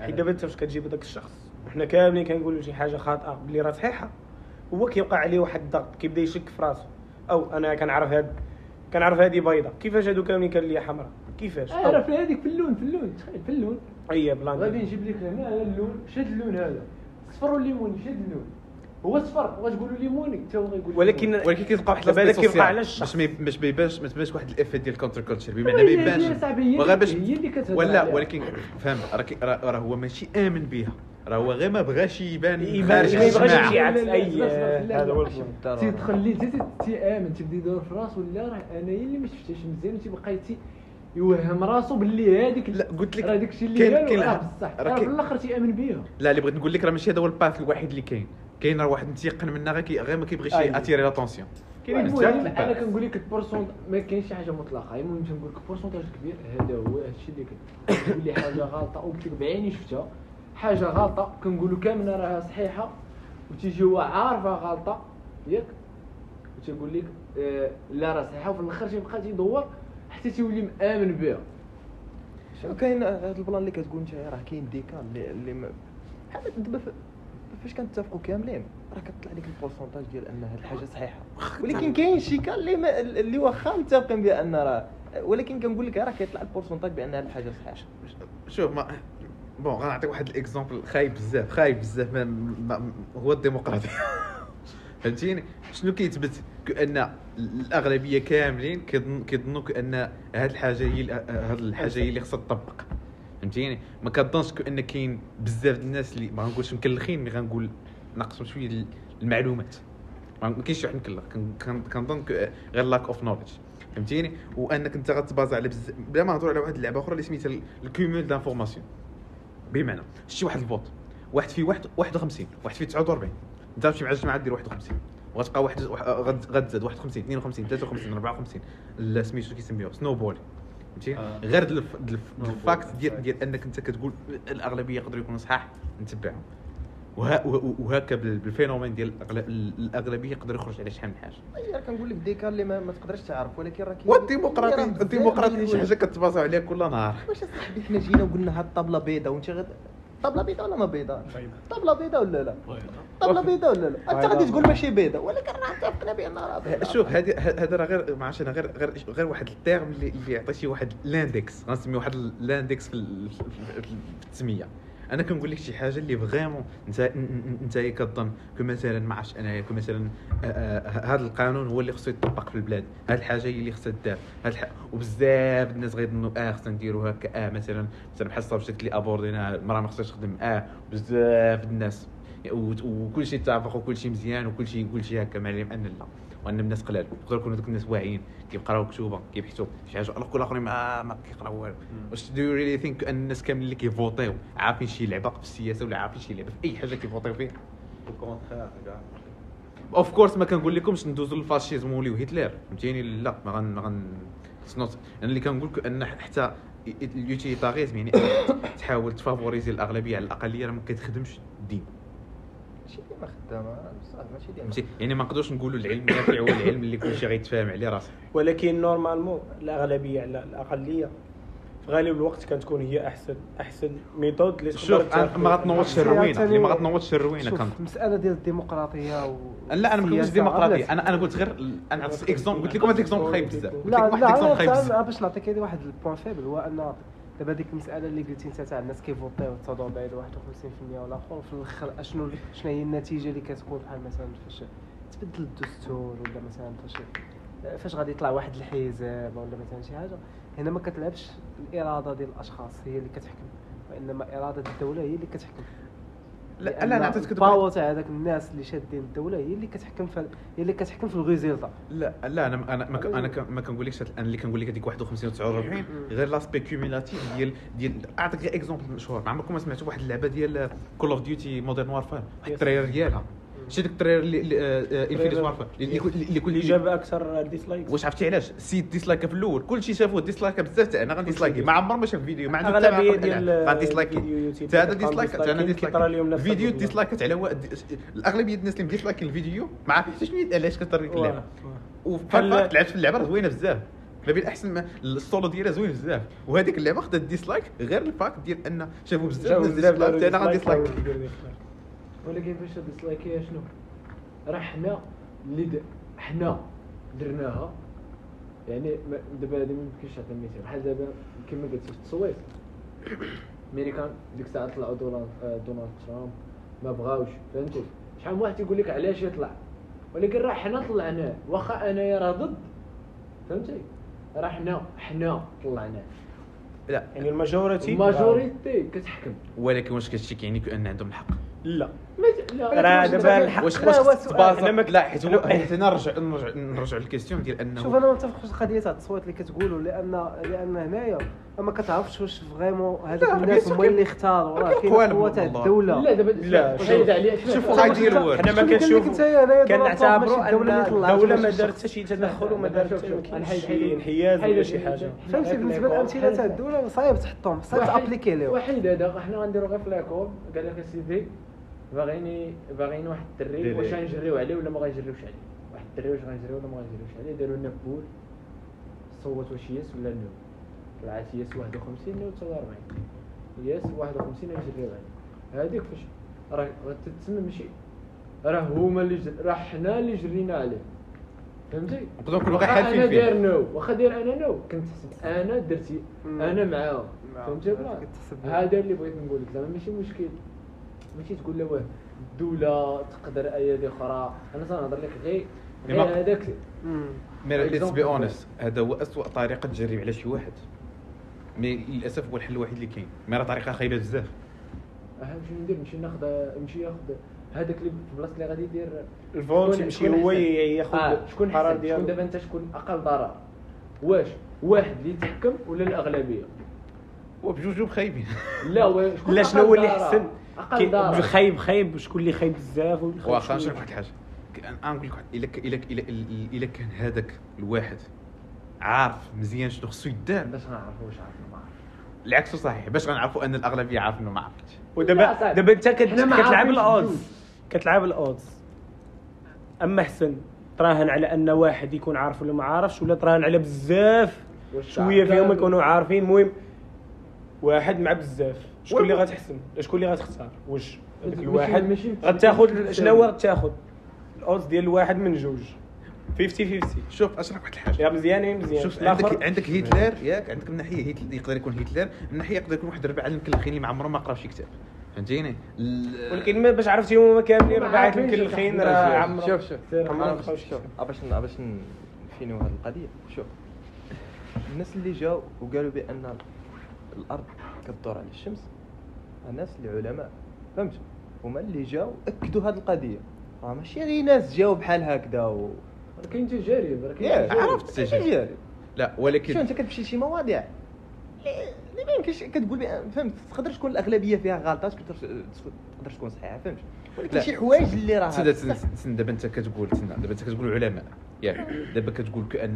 حيت دابا انت فاش كتجيب هذاك الشخص. وحنا كاملين كنقولوا شي حاجة خاطئة بلي راه صحيحة. هو كيوقع عليه واحد الضغط كيبدا يشك في راسه أو أنا كنعرف هاد كنعرف هذه بيضة. كيفاش هادو كاملين كان ليا حمراء؟ كيفاش؟ راه في هذيك في اللون في اللون. تخيل في اللون. أي plan غادي نجيب لك هنا اللون شاد اللون هذا. صفر والليموني شاد اللون. هو صفر وغتقولوا ليموني حتى هو غيقول ولكن ولكن كيبقى واحد ال aspect كيبقى على الشخص. باش ما باش ما يبانش ما تبانش واحد ال effect ديال ال counter culture بمعنى ما يبانش. وغير باش اللي- هي اللي كتهضر ولا عليها. ولكن فهم راه هو ماشي آمن بها راه هو غير ما بغاش يبان خارج ما لا، لا، اي هذا هو لا. ال plan. تيدخل لي تي تيامن تيبدا يدور في راسو لا راه انايا اللي ما شفتهاش مزيان تيبقى تي يوهم راسو باللي هذيك لا قلت لك راه داك الشيء اللي كاين- كاين- راه بصح. راه راه في الآخر تيامن بها لا اللي بغيت نقول لك راه ماشي هذا هو ال path الوحيد اللي كاين. كاين راه واحد متيقن منها غير كي- غير ما كيبغيش أيوة. attirer l'attention كاينين بزاف أنا. كنقول لك ال pour cent ما كاينش شي حاجة مطلقة. المهم تنقول لك pourcentage كبير. هذا هو هذا الشيء اللي كاين تقول لي حاجة غلطة. وقلت لك بعيني شفتها. حاجة غلطة. كنقولوا كاملة راها صحيحة. وتيجي هو عارفها غلطة. ياك؟ وتيقول لك آه لا راه صحيحة. وفي الآخر تيبقى تيدور حتى تيولي مآمن بها. شو كاين هذا ال plan اللي كتقول انت راه كاين des cas اللي بحال دابا ف- فاش كنتفقوا كاملين؟ راه كطلع لك ال pourcentage ديال أن هاد الحاجة صحيحة. ولكن كاين شي cas اللي ما اللي واخا متفقين بأن راه ولكن كنقول لك راه كيطلع ال pourcentage بأن هاد الحاجة صحيحة. شوف mais bon غنعطيك واحد ال exemple خايب بزاف خايب بزاف هو الديمقراطيه فهمتيني؟ شنو كيثبت؟ كأن الأغلبية كاملين كيظن كيظنوا كأن هاد الحاجة هي هاد الحاجة هي اللي خصها تطبق. فهمتيني؟ ما كنظنش كان كاين بزاف الناس اللي ما غنقولش مكلخين mais غنقول ناقصهم شوية ال- المعلومات. ما كاينش واحد مكلخ. كن- كن- كنظن غير lack of knowledge فهمتيني؟ وأنك أنت غت baser على بزاف بلا ما نهضروا على واحد اللعبة أخرى اللي سميتها ال cumul d'information بمعنى شتي واحد ال vote واحد فيه واحد 51 واحد فيه 49 أنت تمشي مع الجماعه دير 51 وغتبقى واحد غتزاد 51 52 53 54 لا سميتو كيسميوه؟ snowball فهمتي؟ آه. غير ال fact ديال ديال انك انت كتقول الأغلبية يقدروا يكونوا صحاح نتبعهم. وها وهكا بال- بال phénomène ديال الأغل- الأغلبية يقدر يخرج على شحال من حاجة. اي راه كنقول لك des cas اللي ما, ما تقدرش تعرف ولكن راه كاين الديمقراطيه ديال شي حاجة. كت baser او عليها كل نهار. واش أصاحبي؟ حنا جينا وقلنا هاد الطابلة بيضاء وانت غد طابله بيضاء ولا ما بيضاء طابله بيضاء ولا لا؟ طابله بيضاء ولا لا؟ أنت غادي تقول ماشي بيضاء ولكن راه اتفقنا بانها راه بيضاء شوف هذه هذا راه غير ما عرفتش أنا غير غير غير واحد ال terme اللي اللي يعطي شي واحد l'index. غنسمي واحد ال- في التسمية. أنا كنقول لك شي حاجة اللي vraiment انت انت كظن مثلا ما عرفتش أنايا مثلا هذا القانون هو اللي خصو يطبق في البلاد. هذه الحاجة هي اللي خصها دار. وبزاف الناس غيظنوا آه خصنا نديروا هكا آه مثلا مثلا بحال ال subject اللي abord ينا المرأة ما خصهاش تخدم. آه بزاف الناس. وكل شيء اتفق وكل شيء مزيان وكل شيء كل شيء هكا مع العلم أن لا. وأن الناس قلال. يقدروا يكونوا دوك الناس واعيين كيقراو كتوبه كيبحثوا شي حاجة alors الاخرين ما ما كيقراو والو. واش do you really think أن الناس كاملين اللي كي voter يو عارفين شي لعبة في السياسة ولا عارفين شي لعبة في أي حاجة كي voter يو فيها؟ of course ما كنقول لكمش ندوزو لل fascisme وليو هتلر. فهمتيني؟ لا ما غن ما غن not- أنا اللي كنقول أن حتى ال utilitarisme يعني تحاول ت favoriser الأغلبية على الأقلية راه ما كتخدمش الدين. ديما خدامة بصح ماشي ديما. يعني ما نقدروش نقولوا العلم النافع هو العلم اللي كلشي غيتفاهم عليه راسه ولكن normalement الأغلبية على الأقلية في غالب الوقت كتكون هي أحسن أحسن method اللي تقدر شوف أنا ما. غتنوضش الروينة. اللي ما غتنوضش الروينة كان المساله ديال الديمقراطية و لا أنا ما كنتش السياسة، ديمقراطية؟ أنا أنا قلت غير أنا عطيت exemple قلت لكم هذا exemple خايب بزاف. قلت لا لكم واحد إكزومبل خايب أنا بزاف. باش نعطيك هذه واحد ال point faible. هو أن دابا ديك المسألة اللي قلتي انت تاع الناس كي voter يو تصادوا بعيد 51% ولا آخر في الآخر أشنو شنو هي النتيجة اللي كتكون بحال مثلا فاش تبدل الدستور ولا مثلا فاش فاش غادي يطلع واحد الحزب ولا مثلا شي حاجة. هنا ما كتلعبش الإرادة ديال الأشخاص هي اللي كتحكم وإنما إرادة الدولة هي اللي كتحكم. لا لا أنا عطيتك ال power تاع هذاك الناس اللي شادين الدولة هي اللي كتحكم في هي اللي كتحكم في ال résultat لا لا أنا أنا ما أنا ما كنقولكش أنا اللي كنقول لك هذيك 51 و 49 غير l'aspect cumulatif ديال ديال أعطيك غير exemple مشهور. ما عمركم ما سمعتوا واحد اللعبة ديال كول اوف ديوتي مودرن وارفير واحد. التريلر ديالها. شتي ديك التريلر اللي انفينيت وارفير اللي كل- اللي كل جاب أكثر ديسلايك واش عرفتي علاش؟ سيت ديسلايك في الأول. كلشي شافوه ديسلايك بزاف تاع أنا غنديسلايك ما عمر ما شاف فيديو ما عنده حتى اغلبيه ديال بالإعلان. غنديسلايك الفيديو يوتيوب. حتى هذا ديسلايك حتى أنا ديسلايك فيديو. ديسلايكات على الأغلبية الناس اللي مديسلايكين الفيديو ما عرفتش شنو علاش كتري ديك اللعبة؟ وفي لعبت في اللعبة زوينة بزاف. ما بين أحسن ما السولو ديالها زوين بزاف. وهذيك اللعبة خدات dislike غير ال fact ديال أن شافوا بزاف dislike أنا غن dislike. ولكن فاش dislike يها شنو؟ راه حنا اللي. حنا درناها. يعني دابا هذه ما يمكنش نعطي مثال. بحال دابا كما قلت في التصويت. الميريكان ديك الساعة طلعوا دونالد آه، دونالد ترامب. ما بغاوش. فهمتي شحال من واحد يقول لك علاش يطلع؟ ولكن راه حنا طلعناه واخا أنايا راه ضد. فهمتي؟ راه حنا حنا طلعناه لا. يعني ال majorité ال majorité كتحكم. ولكن واش كتشك يعني ان عندهم الحق؟ لا. راه دابا الحق واش لا، واش. تبازر؟ لا حيت هو حيت أنا نرجع نرجع نرجع لل question ديال انه شوف أنا ما متفقش القضية تاع التصويت اللي كتقولوا لأن لأن هنايا ما كتعرفش واش vraiment هذوك الناس هما اللي اختاروا. راه كاين القوه تاع. الدولة. لا دابا لا، وورد حنا ما كنشوفوا دابا كنعتبروا أن الدولة ما دارت. حتى شي تدخل وما دارت شوف، شوف، شي انحياز ولا شي حاجة. فهمتي؟ بالنسبة للأمثلة تاع الدولة صعيب تحطهم صعيب ت appliquer لهم وحيد هذا حنا غنديروا غير في l'école قال لك اسيدي باغيني باغيين واحد الدري واش؟ غنجريو عليه ولا ما غنجريوش عليه؟ واحد الدري واش غنجريو ولا ما غنجريوش عليه؟ داروا لنا poll صوت واش yes ولا no؟ طلعت yes 51 no 49 yes 51 غنجريو عليه. هذيك فاش راه تتسمى ماشي. راه هما اللي جر... راه حنا اللي جرينا عليه. فهمتي؟ حالفين أنا. داير no واخا داير أنا no كنت حسب أنا درتي. أنا معاهم معاهم. فهمتي ولا؟ هذا اللي بغيت نقول لك زعما ماشي مشكل. ماشي تقول له واه الدولة تقدر ايادي أخرى. أنا تنهضر لك غير غير هذاك. مم. mais let's. be honest هذا هو اسوء طريقة تجرب على شي واحد. mais للأسف هو الحل الوحيد اللي كاين. mais راه طريقة خايبة بزاف. اهم شنو ندير نمشي ناخذ نمشي ياخذ هذاك اللي في بلاصه اللي غادي يدير. شكون- يمشي شكون هو؟ ياخذ آه شكون القرار حسن شكون ديالو دابا أنت شكون أقل ضرر؟ واش؟ واحد اللي يتحكم ولا الأغلبية؟ وبجوج خايبين. لا شكون لا شنو هو اللي ضرر؟ احسن أقل كي- ضرر خايب خايب شكون اللي خايب بزاف واخا اللي- واحد الحاجة. أنا نقول لك واحد إلا إلا إلا كان هذاك الواحد عارف مزيان شنو خصو يدار. باش نعرفوا واش عرفنا ما عرفنا العكس صحيح باش غنعرفوا أن الأغلبية عارف انه ما عرفتش ودابا. دابا أنت كتلعب الأودز. كتلعب الأودز. أما حسن تراهن على أن واحد يكون عارف ولا ما عارفش ولا تراهن على بزاف شوية. فيهم يكونوا عارفين المهم واحد مع بزاف. شكون اللي غتحسن؟ شكون اللي غتختار؟ واش؟ هذاك الواحد غتاخذ شنو هو؟ غتاخذ الاودز ديال الواحد من جوج. 50 50 شوف أشرح واحد الحاجة. يا مزيانين مزيان. شوف عندك عندك هتلر ياك؟ عندك من ناحية هتلر يقدر يكون هتلر من ناحية يقدر يكون واحد الربع المكلخين اللي ما عمره ما قرا شي كتاب. فهمتيني؟ ولكن ما باش عرفتي هما كاملين ربعة من راه. عمرو شوف شوف. باش شوف باش باش نفينيو هذه القضية. شوف الناس اللي جاو وقالوا بأن الأرض كدور على الشمس الناس اللي علماء فهمت؟ هما اللي جاو أكدوا هذه القضية. راه ماشي غير ناس جاو بحال هكذا و كاين تجارب راه كاين. عرفت التجارب. تجارب لا شو ولكن انت كتمشي لشي مواضيع؟ اللي ما يمكنش كتقول بأن- فهمت؟ تقدر تكون الأغلبية فيها غلطات تقدر تقدر تكون صحيحة فهمت؟ ولكن. شي حوايج اللي راه تسنى دابا انت كتقول تسنى دابا انت كتقول علماء. ياك دابا كتقول كان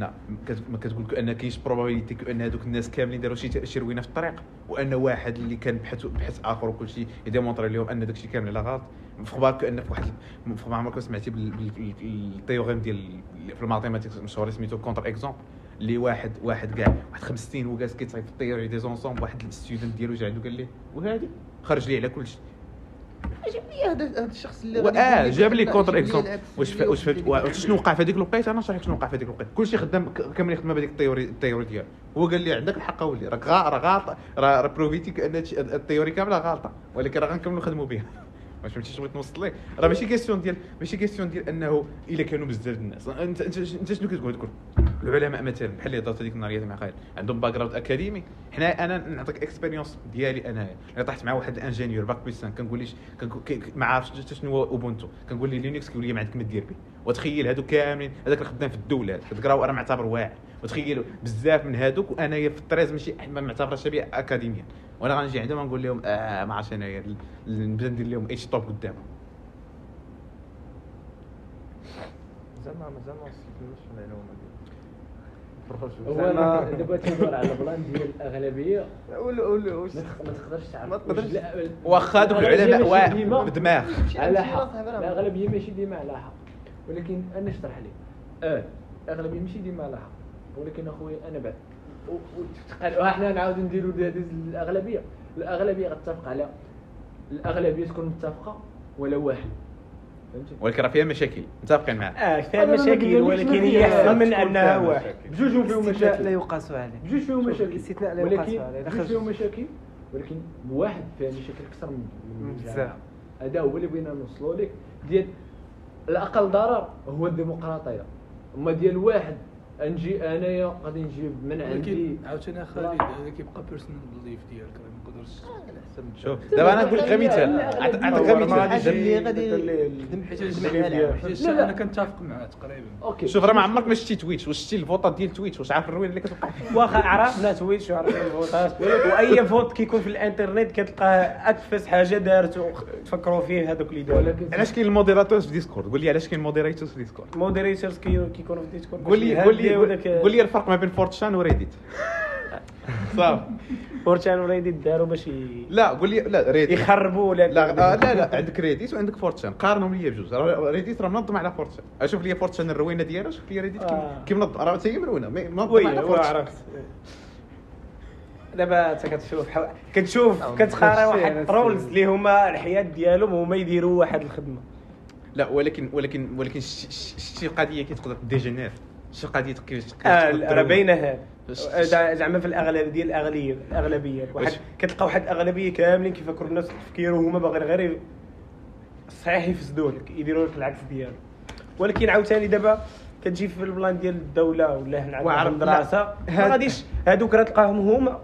ما كتقول كأن كاينش probabilité كأن هذوك الناس كاملين داروا شي شي روينة في الطريق وأن واحد اللي كان بحث بحث آخر وكل شيء ي démontrer لهم أن داك الشيء كامل على غلط. في أخبارك ان في واحد في ما عمرك سمعتي بال théorème ديال في ال mathematics مشهور سميتو contre-exemple اللي واحد واحد كاع واحد خمس سنين هو جالس في ال théorie des ensembles واحد ال student ديالو جا عنده قال ليه وهادي خرج لي على كل لي هذا هذا الشخص اللي آه جاب لي contre-exemple واش واش فهمت شنو وقع في هذيك الوقيتة؟ أنا نشرح لك شنو وقع في هذيك الوقيتة. كلشي خدام كامل يخدم بهذيك ال théorie ال théorie ديالو هو قال لي عندك الحق أولي. راك راه غلط. راه prouvé تي هادشي- ال théorie كاملة غلطة. ولكن راه غنكملوا نخدموا بها. واش فهمتي شنو بغيت نوصل لك راه ماشي question ديال ماشي question ديال أنه إلا كانوا بزاف الناس. انت انت شنو كتقول تقول؟ العلماء مثلا بحال اللي هضرت هذيك النهار مع خالد عندهم background أكاديمي. حنا أنا نعطيك expérience ديالي أنايا. اللي طحت مع واحد ال ingénieur bac 5 كنقول ليش ما عارفش حتى شنو هو Ubuntu كنقول ليه Linux كيقول لي ما عندك ما دير به. وتخيل هادو كاملين هذاك اللي خدام في الدولة كتقراو راه معتبر واعر وتخيل بزاف من هادوك وأنايا في الطريز ماشي ما معتبرش بيه أكاديميا. وأنا غنجي عندهم غنقول لهم آه ما عرفتش أنايا نبدا ندير لهم htop قدامهم. زعما مازال ما وصلتلناش المعلومة. هو أنا دابا تيدور على البلان ديال الأغلبية ولا ولا واش ما تق- ما تقدرش تعرف. ما تقدرش. واخا دوك العلماء بدماغ. على حق. الأغلبية ماشي ديما على حق. ولكن أنا نشرح لك. أه الأغلبية ماشي ديما على حق. ولكن اخويا أنا بعد. و- و- قال إحنا نعاود نديروا هذه الأغلبية. الأغلبية غتتفق على الأغلبية تكون متفقة ولا واحد. فهمتي؟ ولكن راه فيها مشاكل. متفقين معاه. آه فيها مشاكل ولكن هي. احسن من أنها واحد. بجوج فيهم مشاكل. لا يقاس عليه. بجوج فيهم مشاكل. الاستثناء لا يقاس ولكن عليه، بجوج. فيهم مشاكل ولكن بواحد فيها مشاكل أكثر من من بزاف. هذا هو اللي بغينا نوصلوا لك. ديال الأقل ضرر هو الديمقراطية. أما ديال واحد نجي أنايا غادي نجيب من عندي. ولكن عاوتاني خالد هذا كيبقى personal belief ديالك شوف دابا أنا نقول لك غير مثال نعطيك مثال غادي حيت. أنا كنتفق معاه تقريبا. okay. شوف راه ما عمرك ما شتي Twitch واش شتي الفوطات ديال Twitch واش عارف الروينة اللي كتوقع واخا عرفنا Twitch وعرفنا الفوتات وأي vote كيكون في الإنترنت كتلقاه اكفس حاجة دارت تفكروا فيه هذوك اللي داروا. علاش كاين ال moderators في Discord قول لي علاش كاين الموديراتورز في ديسكورد مودريتورز كيكونوا في Discord قول لي قول لي قول لي الفرق ما بين 4chan و Reddit صافي 4chan و Reddit داروا باش لا قول لي لا Reddit يخربوا ولا لا آه لا لا عندك Reddit وعندك 4chan. قارنهم لي بجوج. Reddit راه منظم على 4chan. أشوف لي 4chan الروينة ديالو شوف لي Reddit كي- آه. منظم. راه حتى هي مرونه منظم وي على 4chan. عرفت. دابا أنت كتشوف حو... كتشوف آه، نفس واحد الشيء، trolls نفس اللي هما الحياة ديالهم هما يديروا واحد الخدمة. لا ولكن ولكن ولكن ش- ش- شتي القضية كي تقدر dégénère شي قضيه كيف آه راه باينة زع- زعما في الاغلب ديال الأغلبية. الاغلبيه واحد كتلقى واحد الأغلبية كاملين كيفكروا بنفس التفكير وهما باغيين غير صحيح يفسدوا لك يديروا لك العكس ديالو. ولكن عاوتاني دابا كتجي في ال plan ديال الدولة ولا هنا عندنا المدرسة. ما غاديش هادوك راه تلقاهم هما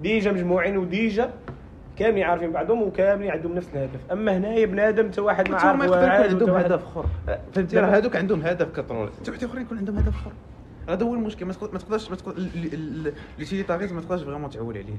déjà مجموعين و déjà كاملين عارفين بعضهم وكاملين عندهم نفس الهدف. أما هنايا بنادم انت واحد ما حتى عارف يقدر يكون واعد عندهم هدف آخر. فهمتي؟ راه هذوك عندهم هدف ك troll حتى واحد آخرين يكون عندهم هدف آخر. هذا هو المشكل. ما تقدر- ما تقدرش ما تقدر l'utilitarisme ما تقدرش vraiment تعول عليه.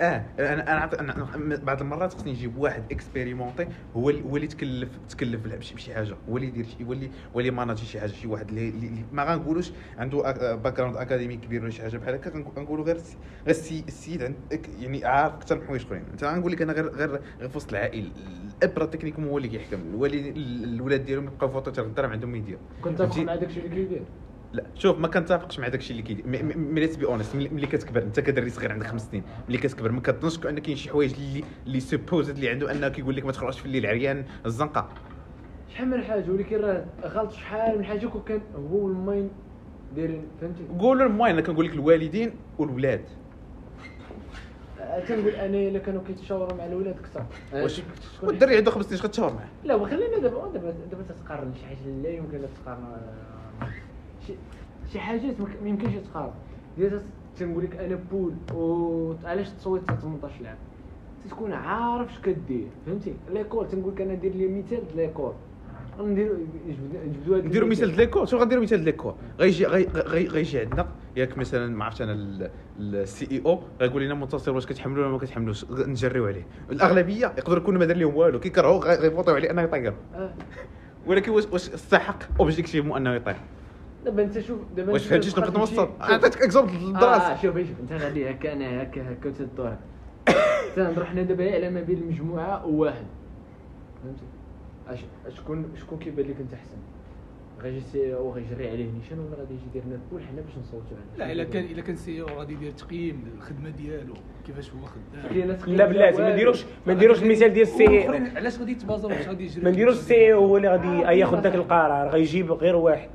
آه أنا أنا بعض المرات خصني نجيب واحد expérimenté هو هو اللي تكلف تكلف بشي بشي حاجة. هو اللي يدير شي هو اللي هو اللي manager شي حاجة شي واحد اللي, ما غنقولوش عنده background اكاديمي كبير ولا شي حاجة بحال هكا غنقول- غنقولوا غير غير السي- السيد يعني عارف أكثر من حوايج أخرين. انت غنقول لك أنا غير غير غير في وسط العائلة الاب راه techniquement هو اللي كيحكم الوالد الاولاد ديالهم يبقاو voter الغدا راه عندهم ما يديروا. كنت فهمتي؟ مع داكشي اللي كيدير. لا شوف ما كنتفقش مع داكشي اللي كيدير mais let's be honest ملي كتكبر انت كدري صغير عندك خمس سنين ملي كتكبر ما كتظنش ان كاين شي حوايج اللي اللي supposed اللي عنده انه كيقول لك ما تخرجش في الليل عريان الزنقة. شحال من حاجة ولكن راه غلط شحال من حاجة كان هو والماين دايرين فهمتي؟ قولوا المهم أنا كنقول لك الوالدين والولاد. آه، تنقول أنا إلا كانوا كيتشاوروا مع الولاد كثر آه، واش؟ والدري عنده خمس سنين تشاور معاه؟ لا وخلينا دابا دابا دابا تتقارن شي حاجة لا يمكن أن تقارن آه، شي حاجات ما يمكنش تقارن ديال تنقول لك أنا poll علاش تصوت حتى 18 عام تكون عارف اش كدير فهمتي؟ l'école تنقول لك أنا ندير لي مثال l'école. نديرو نجبدو هاد نديرو. مثال l'école. شنو غنديرو مثال l'école؟ غيجي غي- غي- غيجي عندنا ياك مثلا ما عرفتش أنا ال CEO غيقول لنا منتصر واش كتحملوا ولا ما كتحملوش. نجريو عليه. الأغلبية يقدر يكون ما دار لهم والو كيكرهوا غي- غيفوتوا عليه أنه يطير. آه. ولكن واش واش استحق objectivement أنه يطير. دابا انت شوف دابا واش فهمتي شنو بغيت نوصل؟ عطيتك exemple آه للدراسه شوف شوف انت غادي هكا أنا هكا هكا وتدور تنهضروا حنا دابا على ما بين المجموعة وواحد فهمتي اش شكون شكون كيبان لك أنت أحسن؟ غيجي CEO غيجري عليه نيشان ولا غادي يجي يدير لنا ال poll حنا باش نصوتوا عليه لا إلا كان إلا كان CEO غادي يدير تقييم للخدمة ديالو. كيفاش هو خدام؟ لا بلاتي ما نديروش ما نديروش المثال ديال ال CEO والآخرين علاش غادي يتبازاو واش غادي يجري؟ ما نديروش ال CEO هو اللي غادي ياخذ ذاك القرار غيجيب غير واحد.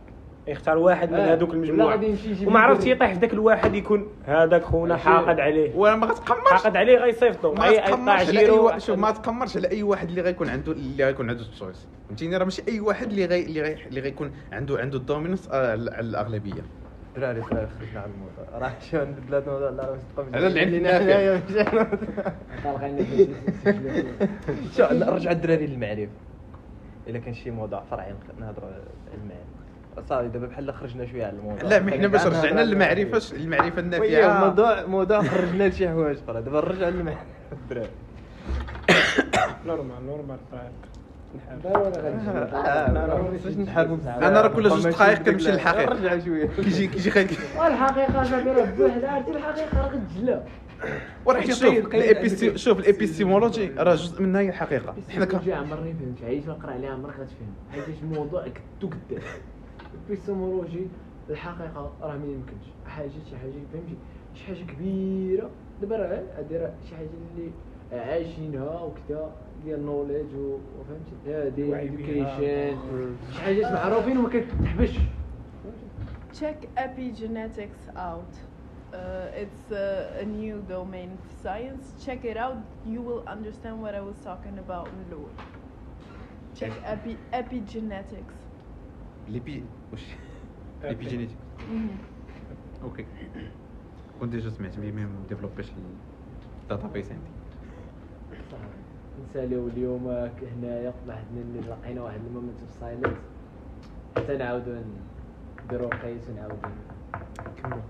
يختار واحد من آه. هذوك لا المجموعه وما عرفتش يطيح في ذاك الواحد يكون هذاك خونا حاقد عليه. ولا ما غتقمرش حاقد عليه غيصيفطو. ما تقمرش على أي واحد. شوف ما تقمرش على أي واحد اللي غيكون عنده اللي غيكون عنده ال choice فهمتيني؟ راه ماشي أي واحد اللي غي اللي غي اللي غيكون عنده عنده ال dominance على الأغلبية. دراري دراري خرجنا على الموضوع. راه شو ندلات الموضوع لا راه مستقبل على العلم النافع. شو نرجع الدراري للمعرفة. إلا كان شي موضوع فرعي نهضروا على المعرفة. صافي دابا بحال خرجنا شوية على الموضوع. لا ما حنا باش رجعنا للمعرفة المعرفة النافعة. موضوع موضوع خرجنا لشي حوايج أخرى. دابا نرجع للمعرفة. الدراري normal normal غادي آه، بزاف أنا راه كل جوج ديك كنمشي للحقيقة. رجع شوية. كيجي كيجي خايف. والحقيقة صافي راه بوحدها عرفتي؟ الحقيقة راه غتجلى. وراه شوف، شوف ال épisté ال épistémologie راه جزء منها هي الحقيقة. حنا كن- جي عمرني فهمت. عايش نقرا عليها عمرك غتفهم. حيت الموضوع كدو قدام ال épistémologie الحقيقة راه ما يمكنش حاجة شي حاجة فهمتي شي حاجة كبيرة دابا راه هادي راه شي حاجة اللي عايشينها وكذا ديال نوليدج وفهمتي هادي education شي حاجات معروفين وما كتحبش Check epigenetics out. Uh, it's uh, a new domain of science. Check it out. You will understand what I was talking about in Lure. Check epi epigenetics. ليبي واش ليبيجينيتيك Mhm. أوكي كنت ديجا سمعت بيه مي ديفلوبيش ال database عندي نساليو اليوم هنايا واحد اللي لقينا واحد ال moment of silence حتى نعاودو نديرو قيس ونعاودو كمل.